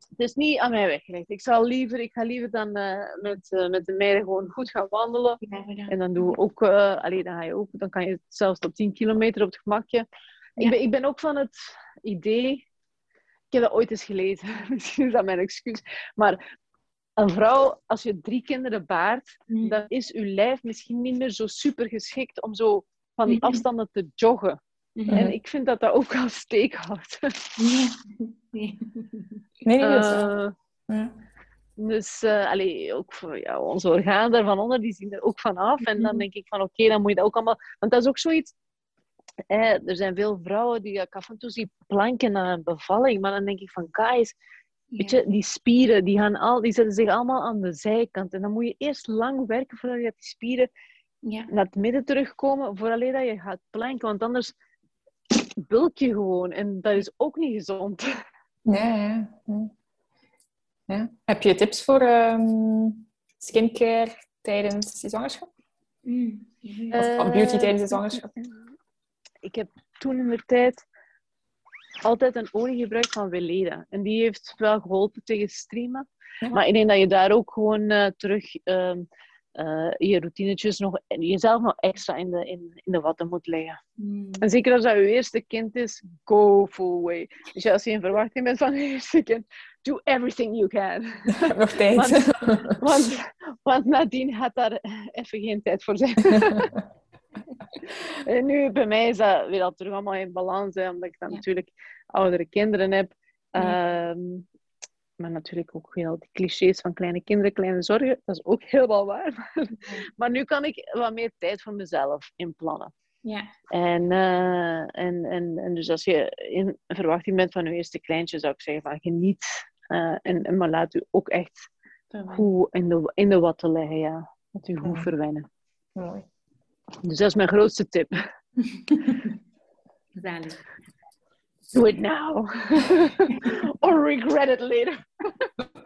het is niet aan mij weggelegd. Ik, zal liever, ik ga liever dan eh, met, eh, met de meiden gewoon goed gaan wandelen. ja. En dan, doen we ook, eh, allee, dan, ga je ook, dan kan je zelfs tot 10 kilometer op het gemakje. Ja. Ik, ben, ik ben ook van het idee... Ik heb dat ooit eens gelezen. Misschien is dat mijn excuus. Maar een vrouw, als je drie kinderen baart, Mm. dan is uw lijf misschien niet meer zo super geschikt om zo van die Mhm. afstanden te joggen. Mhm. En ik vind dat dat ook wel steek houdt. Nee. Nee. Nee, nee, dat is- Eh, ja. dus allee, ook voor ja, onze organen daarvan onder, die zien er ook van af. En dan Mhm. denk ik van oké, dan moet je dat ook allemaal... Want dat is ook zoiets... Eh, er zijn veel vrouwen die ik af en toe zie planken na een bevalling. Maar dan denk ik van guys, weet je, die spieren die, gaan al, die zetten zich allemaal aan de zijkant. En dan moet je eerst lang werken voordat je die spieren Ja. naar het midden terugkomen, vooraleer dat je gaat planken. Want anders bulk je gewoon. En dat is ook niet gezond. Ja, ja, ja. ja. Heb je tips voor ehm, skincare tijdens de zwangerschap? Mm. Of beauty tijdens de zwangerschap? Ik heb toen in de tijd altijd een olie gebruikt van Weleda. En die heeft wel geholpen tegen streamen. Ja. Maar ik denk dat je daar ook gewoon eh, terug ehm, eh, je routinetjes nog, jezelf nog extra in de, in, in de watten moet leggen. Mm. En zeker als dat je eerste kind is, go full way. Dus als je in verwachting bent van je eerste kind, do everything you can. Nog tijd. Want, want nadien gaat daar even geen tijd voor zijn. En nu, bij mij is dat weer al terug allemaal in balans, hè, omdat ik dan Ja. natuurlijk oudere kinderen heb. Ja. Ehm, maar natuurlijk ook weer al die clichés van kleine kinderen, kleine zorgen. Dat is ook helemaal waar. Maar, maar nu kan ik wat meer tijd voor mezelf inplannen. Ja. En, eh, en, en, en dus als je in verwachting bent van je eerste kleintje, zou ik zeggen van geniet. eh, en, en maar laat u ook echt goed in de, in de watten leggen, ja. Laat u goed verwennen. Mooi. Dus dat is mijn grootste tip. Zalig. Do it now. Or regret it later.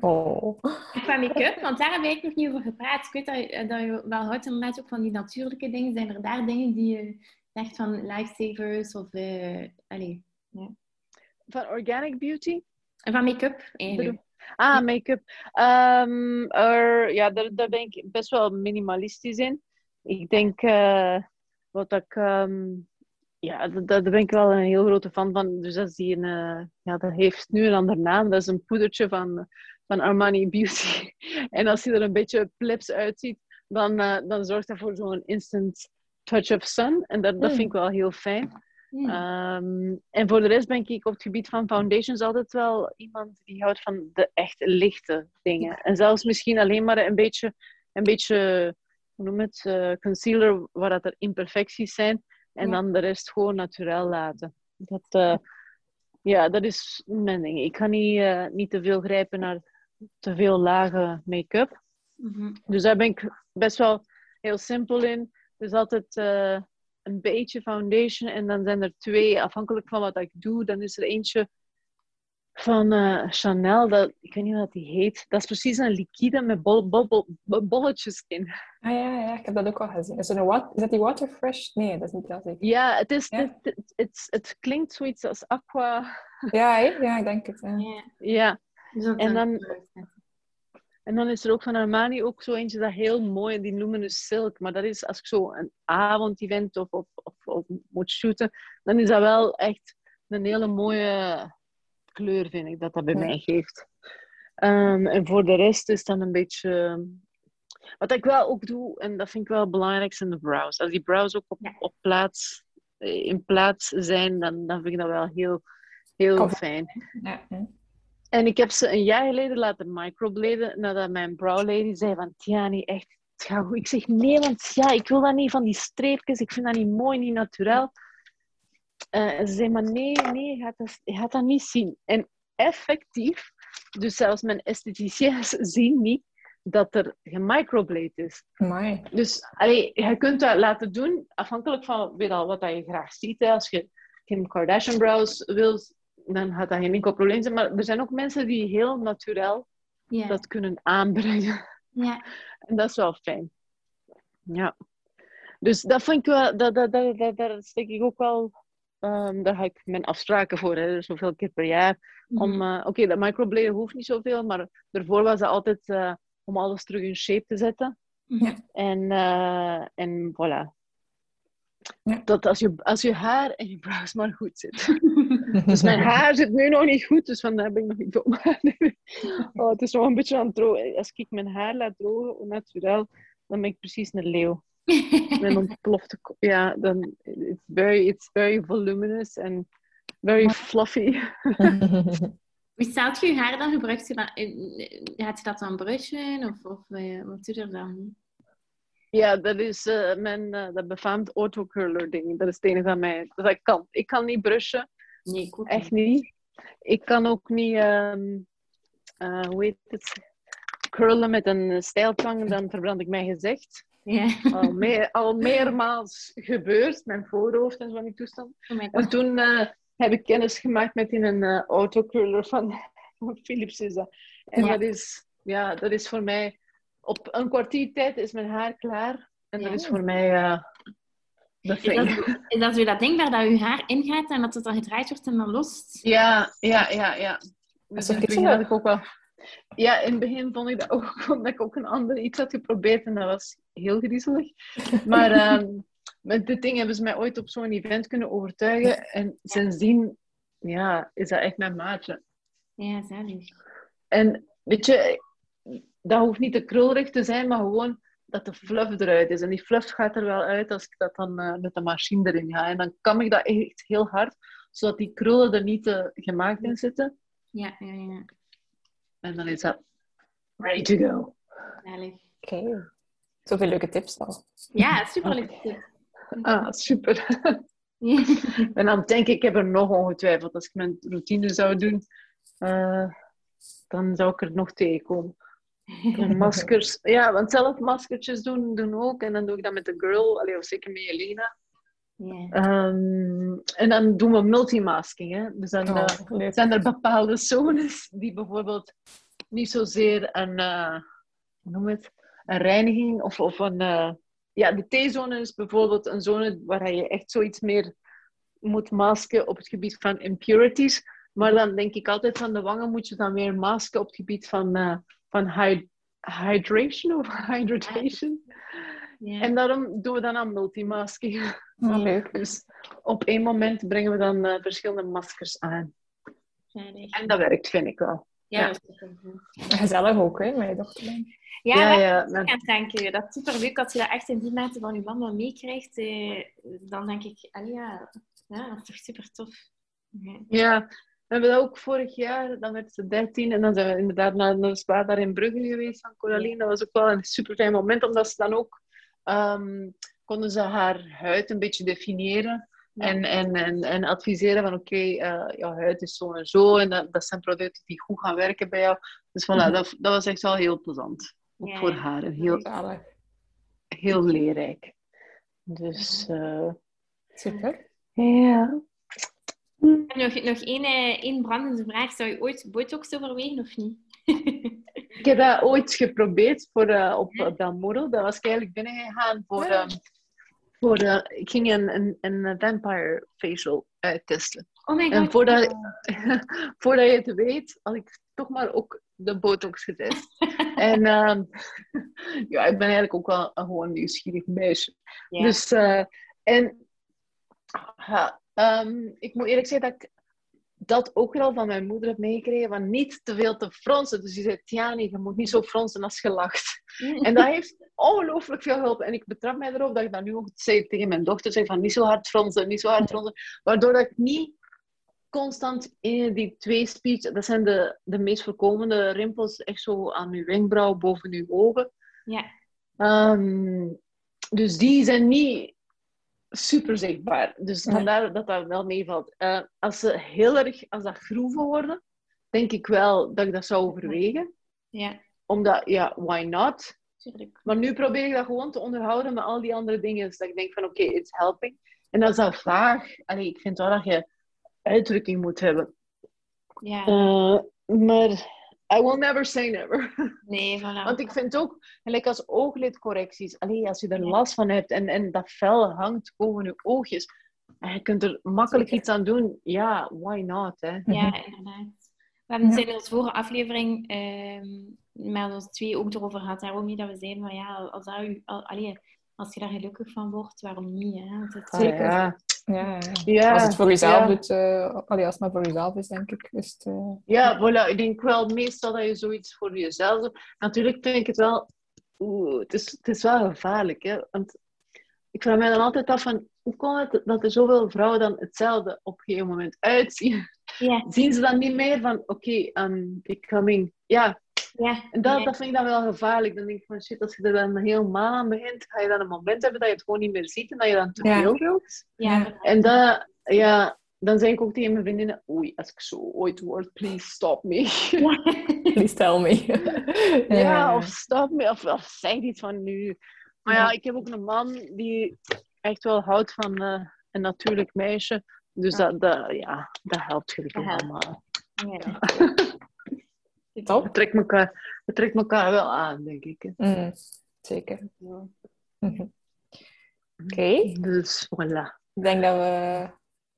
Oh. Qua make-up, want daar hebben we eigenlijk nog niet over gepraat. Ik weet dat je, dat je wel houdt inderdaad ook van die natuurlijke dingen. Zijn er daar dingen die je zegt van lifesavers of... eh allee, Van Organic Beauty? en van make-up eigenlijk. Ah, make-up. Ehm, er, ja, daar, daar ben ik best wel minimalistisch in. Ik denk, eh, wat ik... ehm, ja, da- da- daar ben ik wel een heel grote fan van. Dus dat is die een... eh, ja, dat heeft nu een ander naam. Dat is een poedertje van, van Armani Beauty. en als hij er een beetje plips uitziet, dan, eh, dan zorgt dat voor zo'n instant touch of sun. En dat, dat Mm. vind ik wel heel fijn. Mm. Ehm, en voor de rest ben ik op het gebied van foundations altijd wel iemand die houdt van de echt lichte dingen. En zelfs misschien alleen maar een beetje, een beetje hoe noem het, eh, concealer waar dat er imperfecties zijn. En Ja. dan de rest gewoon natuurlijk laten. Dat, eh, Ja, dat is mijn ding. Ik kan niet, eh, niet te veel grijpen naar te veel lage make-up. Mhm. Dus daar ben ik best wel heel simpel in. Dus altijd een beetje foundation en dan zijn er twee, afhankelijk van wat ik doe. Dan is er eentje van eh, Chanel, dat, ik weet niet wat die heet. Dat is precies een liquide met bol, bol, bol- bol- bolletjes in. Ah ja, ja, ik heb dat ook al gezien. Is, een wat, is dat die Waterfresh? Nee, dat is niet dat. zeker. Ja, het, is, Ja? Het, het, het, het klinkt zoiets als aqua. Ja, ja, ik denk het. Ja. Ja. Ja, Dus En dan- en dan is er ook van Armani ook zo eentje dat heel mooi, die noemen dus silk. Maar dat is als ik zo een avondevent of, of, of, of moet shooten, dan is dat wel echt een hele mooie kleur, vind ik, dat dat bij Ja. mij geeft. Ehm, en voor de rest is dan een beetje... Wat ik wel ook doe, en dat vind ik wel belangrijk, zijn de brows. Als die brows ook op, Ja. op plaats, eh, in plaats zijn, dan, dan vind ik dat wel heel, heel Kom. fijn. Ja. En ik heb ze een jaar geleden laten microbladen, nadat mijn brow lady zei van, Tiani, echt, het gaat goed. Ik zeg, nee, want ja, ik wil dat niet van die streepjes, ik vind dat niet mooi, niet natuurlijk. Eh, en ze zei, maar nee, nee, je gaat, dat, je gaat dat niet zien. En effectief, dus zelfs mijn estheticiëns zien niet dat er gemicroblade is. Amai. Dus allee, je kunt dat laten doen, afhankelijk van weer al wat dat je graag ziet. Hè. Als je Kim Kardashian brows wilt, dan gaat dat geen enkel probleem zijn. Maar er zijn ook mensen die heel natuurlijk Ja. dat kunnen aanbrengen. ja. En dat is wel fijn. Ja. Dus dat vind ik wel, dat, dat, dat, dat, daar steek ik ook wel, ehm, daar ga ik mijn afspraken voor, hè, dus zoveel keer per jaar. Om, Mhm. eh, Oké, dat microbladen hoeft niet zoveel, maar daarvoor was het altijd eh, om alles terug in shape te zetten. Mhm. En, eh, en voilà. Dat als je, als je haar en je brows maar goed zit. Dus mijn haar zit nu nog niet goed, dus vandaar ben ik nog niet dom. oh, het is nog een beetje aan het drogen. Als ik mijn haar laat drogen, naturel, dan ben ik precies een leeuw. Met een ontplofte kop. Ja, dan it's very, it's very voluminous en very fluffy. Hoe stelt je haar dan? Gebruikt je dat, eh, gaat je dat dan brushen? Of, of eh, wat doe je er dan? Ja, dat is eh, mijn uh, dat befaamd autocurler ding. Dat is het enige dat, mij, dat ik kan. Ik kan niet brushen. Nee, ik ook Echt niet. Ik kan ook niet, ehm eh, hoe heet het, curlen met een stijltang, dan verbrand ik mijn gezicht. Ja. Al, meer, al meermaals gebeurd, mijn voorhoofd en zo van die toestand. Oh En toen heb ik kennis gemaakt met in een autocurler van, van Philips is dat. En Ja. dat, is, ja, dat is voor mij, op een kwartier tijd is mijn haar klaar. En dat is voor mij eh de Is thing. dat, is dat zo dat ding waar dat je haar ingaat en dat het dan gedraaid wordt en dan lost? Ja, ja, ja, ja. Dus zo in het begin griezelig. had ik ook wel... Ja, in het begin vond ik dat ook, omdat ik ook een ander iets had geprobeerd en dat was heel griezelig. Maar ehm, met dit ding hebben ze mij ooit op zo'n event kunnen overtuigen en sindsdien ja, is dat echt mijn maatje. Ja, zalig. En weet je, dat hoeft niet te krulrig te zijn, maar gewoon dat de fluff eruit is. En die fluff gaat er wel uit als ik dat dan eh, met de machine erin ga. En dan kam ik dat echt heel hard, zodat die krullen er niet te gemaakt in zitten. Ja, ja, ja. En dan is dat ready to go. Oké. Zoveel leuke tips al. Ja, super leuk tip. Ah, super. En dan denk ik, ik heb er nog ongetwijfeld. Als ik mijn routine zou doen, eh, dan zou ik er nog tegenkomen. Maskers. Ja, want zelf maskertjes doen, doen ook. En dan doe ik dat met de girl, allee, of zeker met Elena. Ja. Ehm, en dan doen we multimasking. Hè? Dus dan eh, Oh, leuk. zijn er bepaalde zones die bijvoorbeeld niet zozeer een, eh, noem het, een reiniging of, of een... eh, ja, de T-zone is bijvoorbeeld een zone waar je echt zoiets meer moet masken op het gebied van impurities. Maar dan denk ik altijd van de wangen moet je dan weer masken op het gebied van, eh, van hy- hydration of hydratation. Ja. En daarom doen we dan aan multimasking. Oh, leuk. Dus op één moment brengen we dan eh, verschillende maskers aan. En dat werkt, vind ik wel. Ja, Ja. dat is supergoed. Gezellig ook, hè, met je dochter. Ja, Ja, ja, aan denken. Dat is super leuk als je dat echt in die mate van je man wel meekrijgt. Eh, dan denk ik, ja, dat is toch super tof. Ja. We hebben dat ook vorig jaar. Dan werd ze 13 en dan zijn we inderdaad naar de spa daar in Brugge geweest van Coraline. Dat was ook wel een super fijn moment, omdat ze dan ook ehm, konden ze haar huid een beetje definiëren. En, en, en, en adviseren van oké, okay, jouw huid is zo en zo. En dat, dat zijn producten die goed gaan werken bij jou. Dus voilà, dat, dat was echt wel heel plezant. Ook voor haar. Heel, heel leerrijk. Dus... Uh, Super. Ja. Nog, nog één, één brandende vraag. Zou je ooit botox overwegen of niet? ik heb dat ooit geprobeerd voor, uh, op uh, Belmodel. Dat was ik eigenlijk binnengegaan voor... Um, voor uh, ik ging een, een, een vampire facial uittesten. Oh my god. En voordat, voordat je het weet, had ik toch maar ook de botox getest. en um, ja, ik ben eigenlijk ook wel een gewoon nieuwsgierig meisje. Yeah. Dus, en um, ik moet eerlijk zeggen dat ik dat ook wel van mijn moeder heb meegekregen, van niet te veel te fronsen. Dus die zei, Tiani, je moet niet zo fronsen als je lacht. En dat heeft ongelooflijk veel geholpen. En ik betrap mij erop dat ik dat nu ook zei tegen mijn dochter, zeg van niet zo hard fronsen, niet zo hard fronsen. Waardoor dat ik niet constant in die twee speech, dat zijn de, de meest voorkomende rimpels, echt zo aan uw wenkbrauw, boven uw ogen. Ja. Um, dus die zijn niet super zichtbaar. Dus vandaar dat dat wel meevalt. Uh, als ze heel erg, als dat groeven worden, denk ik wel dat ik dat zou overwegen. Ja. Omdat, ja, why not? Tuurlijk. Maar nu probeer ik dat gewoon te onderhouden met al die andere dingen. Dus dat ik denk van, oké, okay, it's helping. En dat is dat vaag. Allee, ik vind wel dat je uitdrukking moet hebben. Ja. Uh, maar I will never say never. Nee, voilà. Want ik vind ook, gelijk als ooglidcorrecties, alleen als je er last van hebt en, en dat vel hangt boven je oogjes, en je kunt er makkelijk iets aan doen, ja, why not? Hè? Ja, inderdaad. We hebben in onze vorige aflevering met ons twee ook erover gehad, daarom dat we zeiden van ja, als, dat u, al, allee, als je daar gelukkig van wordt, waarom niet? Hè? Want het, Zeker. Ja. Ja, ja. Als het voor jezelf ja. doet, uh, allee, als het maar voor jezelf is, denk ik. Is het, uh... Ja, voilà. Ik denk wel meestal dat je zoiets voor jezelf doet. Natuurlijk vind ik het wel... Oeh, het, is, het is wel gevaarlijk, hè. Want ik vraag mij dan altijd af van... Hoe komt het dat er zoveel vrouwen dan hetzelfde op een gegeven moment uitzien? Ja. Zien ze dan niet meer van... Oké, okay, I'm becoming... Ja, ja, en dat, ja. dat vind ik dan wel gevaarlijk. Dan denk ik van shit, als je er dan helemaal aan begint, ga je dan een moment hebben dat je het gewoon niet meer ziet en dat je dan te Ja. veel wilt. Ja, En dat, ja, dan zeg ik ook tegen mijn vriendinnen, oei, als ik zo ooit word, please stop me. Please tell me. ja, of stop me, of, of zeg iets van nu. Maar ja, ik heb ook een man die echt wel houdt van eh, een natuurlijk meisje. Dus dat, dat, ja, dat helpt gelukkig allemaal. ja. Top. Het trekt, elkaar, het trekt elkaar wel aan, denk ik. Mm, zeker. Mhm. Oké, Dus voilà. ik denk dat we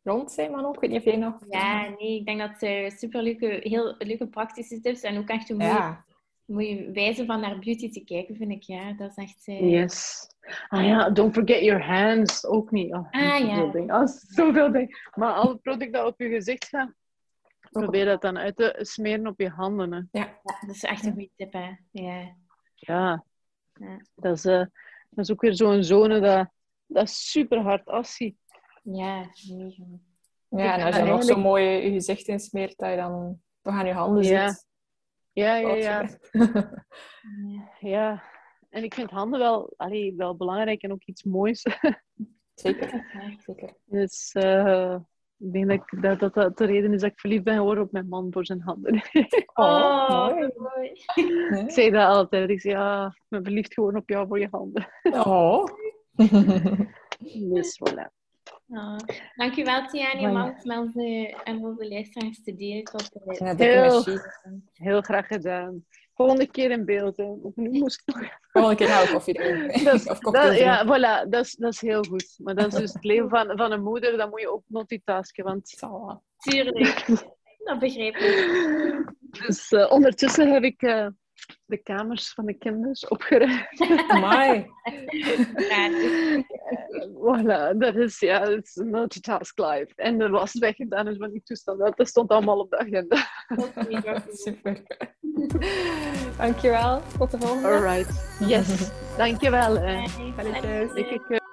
rond zijn, Manon. Ik weet niet of jij nog... Ja, nee, ik denk dat ze super leuke, heel leuke praktische tips en ook echt een mooie, Ja. mooie wijze van naar beauty te kijken, vind ik. Ja, dat is echt. eh, Yes. Ah ja, don't forget your hands. Ook niet. Oh, Ah, zoveel ja. dingen. Oh, zoveel dingen. Maar al het product dat op je gezicht gaat, probeer dat dan uit te smeren op je handen. Hè. Ja, dat is echt een goede tip, hè. Ja. Ja. Ja. Dat, is, eh, dat is ook weer zo'n zone dat, dat super hard afziet. Ja, mega. Ja, en als je nog eigenlijk- zo mooi je gezicht insmeert, dat je dan toch aan je handen Ja. zit. Ja, ja, ja. ja. En ik vind handen wel, allee, wel belangrijk en ook iets moois. Zeker. Zeker. Dus eh, ik denk dat, ik, dat, dat dat de reden is dat ik verliefd ben geworden op mijn man voor zijn handen. Oh, mooi. mooi. ik zeg dat altijd. Ik zeg, ja, ik ben verliefd geworden op jou voor je handen. Oh. Dus voilà. Oh. Dankjewel, Tiani, om alles met onze, en onze luisteraars te delen. Ja, dikke Heel. Heel graag gedaan. Volgende keer in beeld. Hè. Of Nu moest ik nog... Volgende keer we koffie drinken. Dat, of dat, ja, voilà. Dat is, dat is heel goed. Maar dat is dus het leven van, van een moeder. Dan moet je ook multitasken. Want... Tuurlijk. Dat begrijp ik. Dus eh, ondertussen heb ik eh, de kamers van de kinderen opgeruimd. Amai. Ja, dus- voilà, dat is ja, het is multitask life. En de was weggedaan is van die toestand. Dat stond allemaal op de agenda. Super. Dankjewel. Tot de volgende. Alright. Yes. Dankjewel. Bye. Eh,